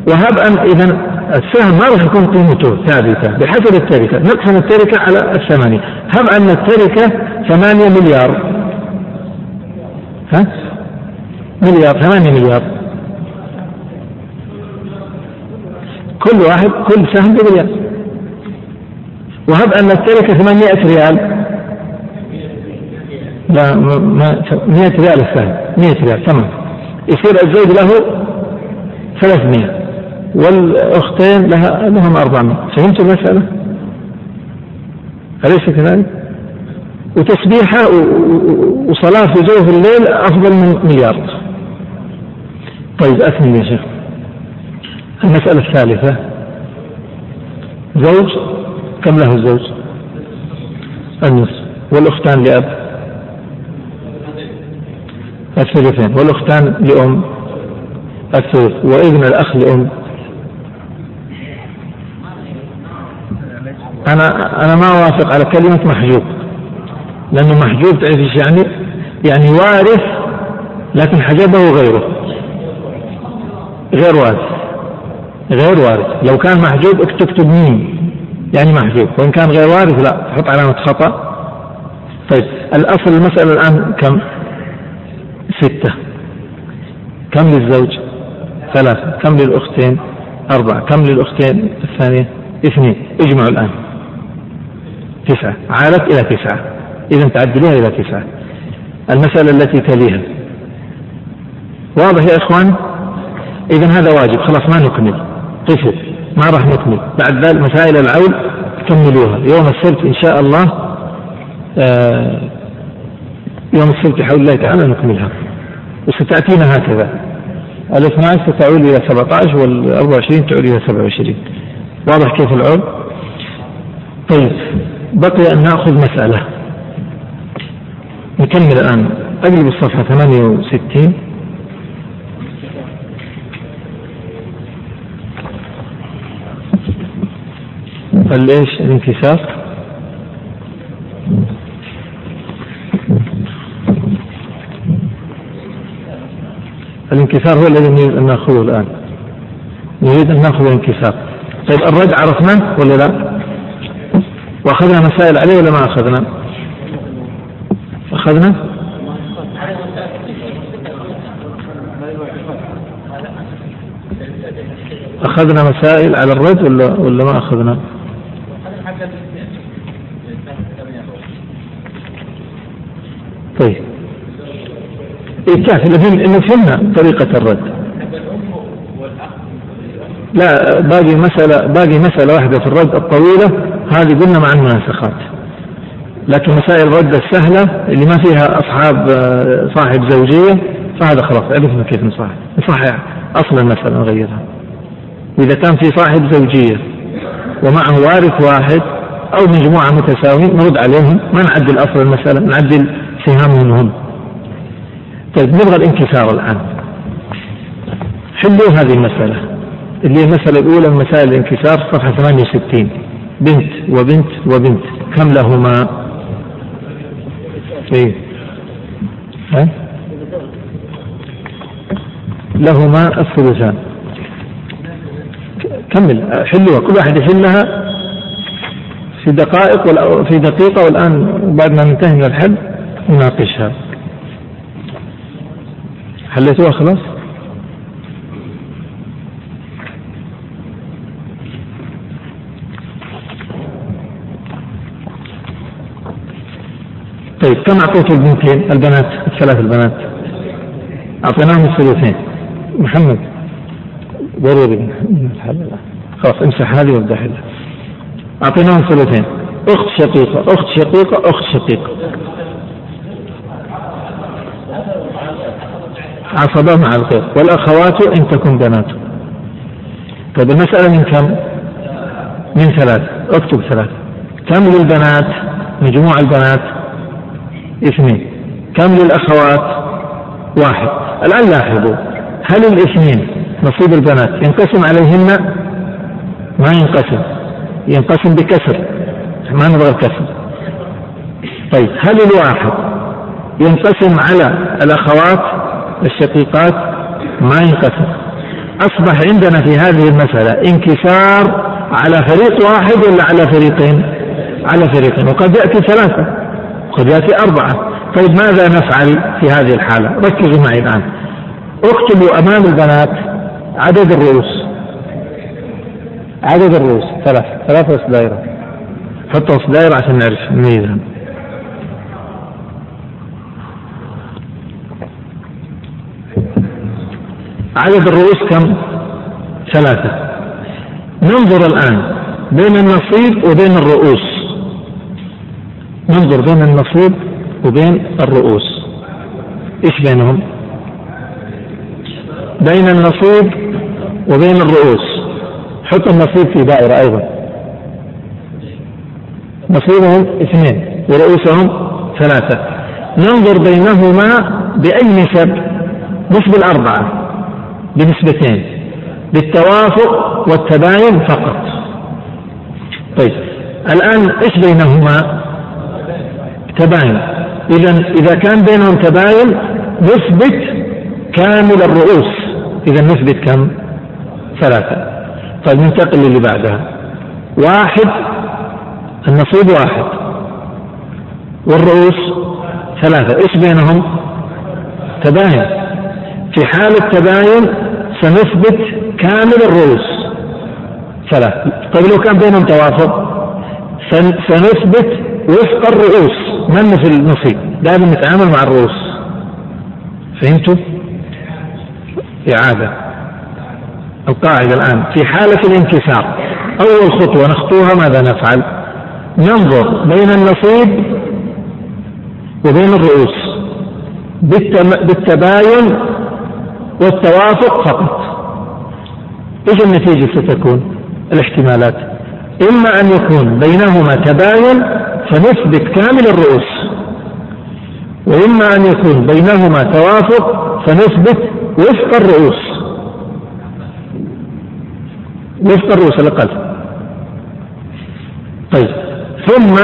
وهب أن إذا السهم ما راح يكون قيمته ثابتة بحسب التركة. نقسم التركة على الثمانية. هب أن التركة ثمانية مليار. ها؟ مليار ثمانية مليار. كل واحد كل سهم بريال وهب أن التركة 800 ريال. لا ما 100 ريال السهم. 100 ريال تمام. يصير الزوج له 300 والأختين لها لهم 400 فهمتوا المسألة؟ أليس كذلك؟ وتسبيحة وصلاة في جوف الليل أفضل من مليار. طيب أكمل يا شيخ. المسألة الثالثة زوج كم له الزوج؟ النصف. والأختان لأب؟ الثلثين. والأختان لأم؟ الثلث. وابن الأخ لأم؟ أنا أنا ما أوافق على كلمة محجوب لأنه محجوب تعرف إيش يعني؟ يعني وارث لكن حجبه غيره. غير وارث. غير وارث لو كان محجوب تكتب مين يعني محجوب. وإن كان غير وارث لا تحط علامة خطأ. طيب الأصل المسألة الآن كم؟ ستة. كم للزوج؟ ثلاثة. كم للأختين؟ أربعة. كم للأختين الثانية؟ اثنين. اجمعوا الآن. تسعة. عادت إلى تسعة. إذا تعدلوها إلى تسعة. المسألة التي تليها. واضح يا إخوان؟ إذا هذا واجب. خلاص ما نكمل. قفوا ما راح نكمل بعد ذلك مسائل العول كملوها يوم السبت إن شاء الله آه، يوم السبت بحول الله تعالى نكملها. وستأتينا هكذا. ال 12 ستعود إلى 17 وال 24 تعود إلى 27 واضح كيف العود؟ طيب بقي أن نأخذ مسألة. نكمل الآن. أقلب الصفحة 68 الايش الانكسار الانكسار هو الذي نريد أن نأخذه الآن نريد أن نأخذ الانكسار طيب الرد عرفناه ولا لا؟ وأخذنا مسائل عليه ولا ما أخذنا؟ أخذنا؟ أخذنا مسائل على الرد ولا ولا ما أخذنا؟ طيب. إيه كافي إنه فهمنا طريقة الرد. لا باقي مسألة باقي مسألة واحدة في الرد الطويلة هذه قلنا مع المناسخات. لكن مسائل الرد السهلة اللي ما فيها أصحاب آه، صاحب زوجية فهذا خلاص عرفنا كيف نصحح نصحح أصل المسألة نغيرها. وإذا كان في صاحب زوجية ومعه وارث واحد أو مجموعة متساويين نرد عليهم ما نعدل أصل المسألة نعدل سهامهم هم طيب نبغى الانكسار الآن. حلوا هذه المسألة. اللي هي المسألة الأولى من مسائل الانكسار صفحة 68 بنت وبنت وبنت. كم لهما؟ إيه؟ ها؟ لهما الثلثان. كمل. حلوها. كل واحد يحلها في دقائق في دقيقة والآن بعد ما ننتهي من الحل. نناقشها. حليتوها خلاص؟ طيب كم أعطيت البنتين البنات؟ الثلاث البنات. أعطيناهم الثلثين. محمد. ضروري. خلاص امسح هذه وابدأ حلها أعطيناهم ثلثين أخت شقيقة أخت شقيقة أخت شقيقة. عصبة مع الغير والأخوات إن تكن بنات. طيب المسألة من كم؟ من ثلاث. اكتب ثلاث. كم للبنات؟ مجموع البنات اثنين. كم للأخوات؟ واحد. الآن لاحظوا هل الاثنين نصيب البنات؟ ينقسم عليهن؟ ما ينقسم. ينقسم بكسر. ما نبغى الكسر. طيب هل الواحد ينقسم على الأخوات؟ الشقيقات ما ينقسم. أصبح عندنا في هذه المسألة انكسار على فريق واحد ولا على فريقين؟ على فريقين. وقد يأتي ثلاثة وقد يأتي أربعة. طيب ماذا نفعل في هذه الحالة؟ ركزوا معي الآن. اكتبوا أمام البنات عدد الرؤوس. عدد الرؤوس. ثلاث ثلاثة دائرة حطها وسط دائرة عشان نعرف نميزها عدد الرؤوس كم؟ ثلاثة. ننظر الآن بين النصيب وبين الرؤوس. ننظر بين النصيب وبين الرؤوس. إيش بينهم؟ بين النصيب وبين الرؤوس. حط النصيب في دائرة أيضا. نصيبهم اثنين ورؤوسهم ثلاثة. ننظر بينهما بأي نسب؟ نسب الأربعة. بنسبتين بالتوافق والتباين فقط. طيب الآن إيش بينهما؟ تباين. إذا إذا كان بينهم تباين نثبت كامل الرؤوس. إذا نثبت كم؟ ثلاثة. طيب ننتقل للي بعدها. واحد النصيب واحد. والرؤوس ثلاثة. إيش بينهم؟ تباين. في حال التباين سنثبت كامل الرؤوس. ثلاثة طيب لو كان بينهم توافق سنثبت وفق الرؤوس. ما مثل النصيب دائما نتعامل مع الرؤوس. فهمتوا؟ إعادة. القاعدة الآن. في حالة الانكسار أول خطوة نخطوها ماذا نفعل؟ ننظر بين النصيب وبين الرؤوس. بالتباين والتوافق فقط. إيش النتيجة ستكون؟ الاحتمالات. إما أن يكون بينهما تباين فنثبت كامل الرؤوس وإما أن يكون بينهما توافق فنثبت وفق الرؤوس. وفق الرؤوس الأقل. طيب. ثم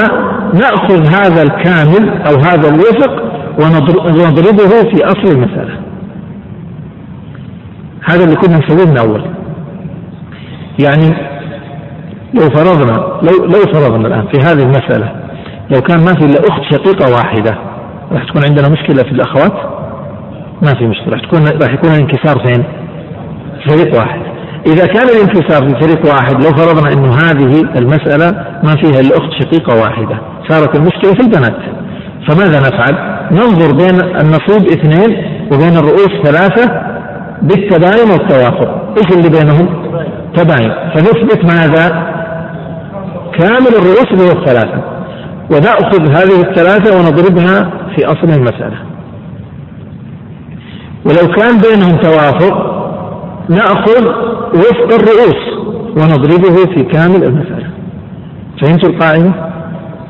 نأخذ هذا الكامل أو هذا الوفق ونضربه في أصل المسألة. هذا اللي كنا نسويه من أول. يعني لو فرضنا لو لو فرضنا الآن في هذه المسألة لو كان ما في إلا أخت شقيقة واحدة راح تكون عندنا مشكلة في الأخوات؟ ما في مشكلة. راح تكون راح يكون الانكسار فين؟ فريق واحد. إذا كان الانكسار في فريق واحد لو فرضنا إنه هذه المسألة ما فيها إلا أخت شقيقة واحدة صارت المشكلة في البنات. فماذا نفعل؟ ننظر بين النصيب اثنين وبين الرؤوس ثلاثة بالتباين والتوافق إيش اللي بينهم؟ تباين. فنثبت ماذا كامل الرؤوس هو الثلاثة. ونأخذ هذه الثلاثة ونضربها في أصل المسألة. ولو كان بينهم توافق نأخذ وفق الرؤوس ونضربه في كامل المسألة. فهمتوا القاعدة؟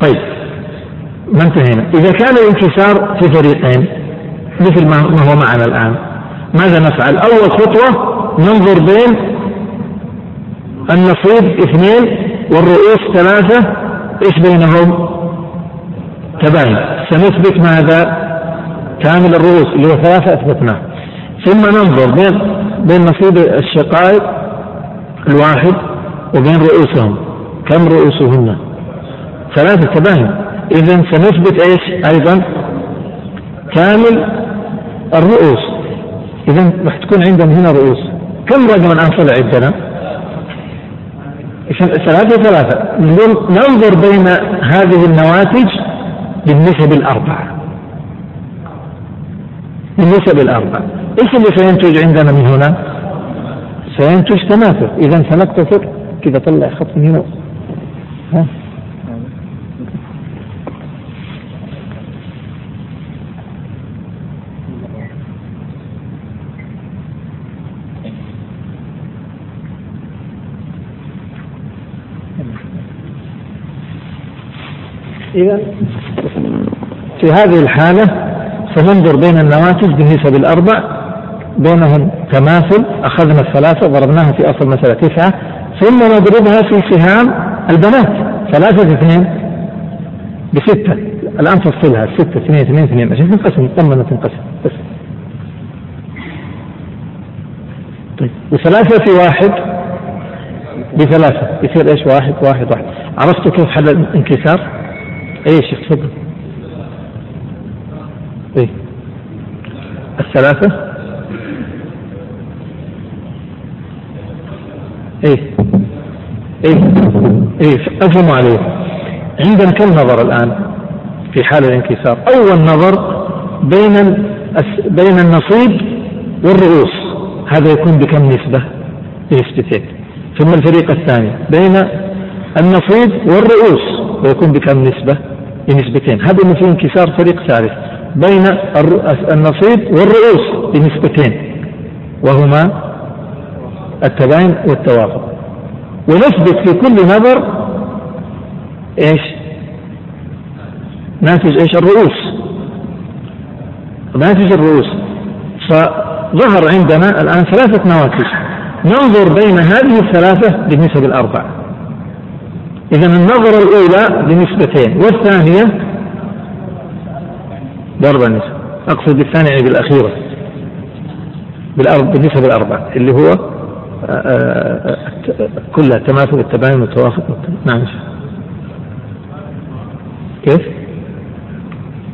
طيب. ما انتهينا. إذا كان الانكسار في فريقين مثل ما هو معنا الآن. ماذا نفعل؟ أول خطوة ننظر بين النصيب اثنين والرؤوس ثلاثة إيش بينهم؟ تباين. سنثبت ماذا؟ كامل الرؤوس اللي هو ثلاثة أثبتناه. ثم ننظر بين بين نصيب الشقائق الواحد وبين رؤوسهم. كم رؤوسهن؟ ثلاثة تباين. إذا سنثبت إيش أيضا؟ كامل الرؤوس. إذا راح تكون عندنا هنا رؤوس. كم رقم الآن طلع عندنا؟ ثلاثة ثلاثة ننظر بين هذه النواتج بالنسب الأربعة. بالنسب الأربعة. إيش اللي سينتج عندنا من هنا؟ سينتج تماثل إذا سنقتصر. كذا طلع خط من هنا ها؟ إذا في هذه الحالة سننظر بين النواتج بالنسب الأربع بينهم تماثل أخذنا الثلاثة ضربناها في أصل مسألة تسعة ثم نضربها في سهام البنات ثلاثة اثنين بستة. الآن فصلها ستة اثنين اثنين اثنين. عشان تنقسم طمنا تنقسم بس. طيب. وثلاثة واحد بثلاثة. يصير إيش؟ واحد واحد واحد. عرفتوا كيف حل الانكسار؟ إيه شيخ تفضل. إيه. الثلاثة؟ إيه. إيه. إيه افهموا عليه. عندنا كم نظر الآن في حال الانكسار؟ أول نظر بين بين النصيب والرؤوس. هذا يكون بكم نسبة؟ بنسبتين ثم الفريق الثاني بين النصيب والرؤوس ويكون بكم نسبة؟ بنسبتين هذا اللي فيه انكسار فريق ثالث بين النصيب والرؤوس بنسبتين وهما التباين والتوافق. ونثبت في كل نظر إيش؟ ناتج إيش؟ الرؤوس. ناتج الرؤوس. فظهر عندنا الآن ثلاثة نواتج. ننظر بين هذه الثلاثة بالنسب الأربع. إذا النظرة الأولى بنسبتين والثانية بأربع نسب أقصد بالثانية يعني بالأخيرة. بالأرب بالنسب الأربع اللي هو آه، آه، آه، كلها التماثل والتباين والتوافق نعم. كيف؟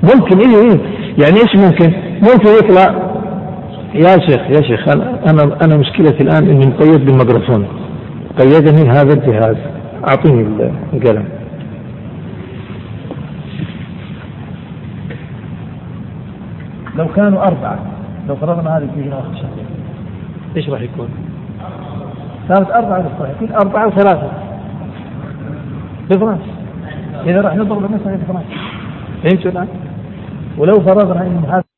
ممكن إيه إيه. يعني إيش ممكن؟ ممكن يطلع يا شيخ يا شيخ أنا أنا مشكلتي الآن إني مقيد بالميكروفون قيدني هذا الجهاز. أعطيني القلم. لو كانوا أربعة لو فرضنا هذه في أخت شقيق إيش راح يكون؟ صارت أربعة بالصحيح يكون أربعة وثلاثة. بفرنس إذا راح نضرب المسألة بفرنس فهمتوا الآن؟ ولو فرضنا إن هذا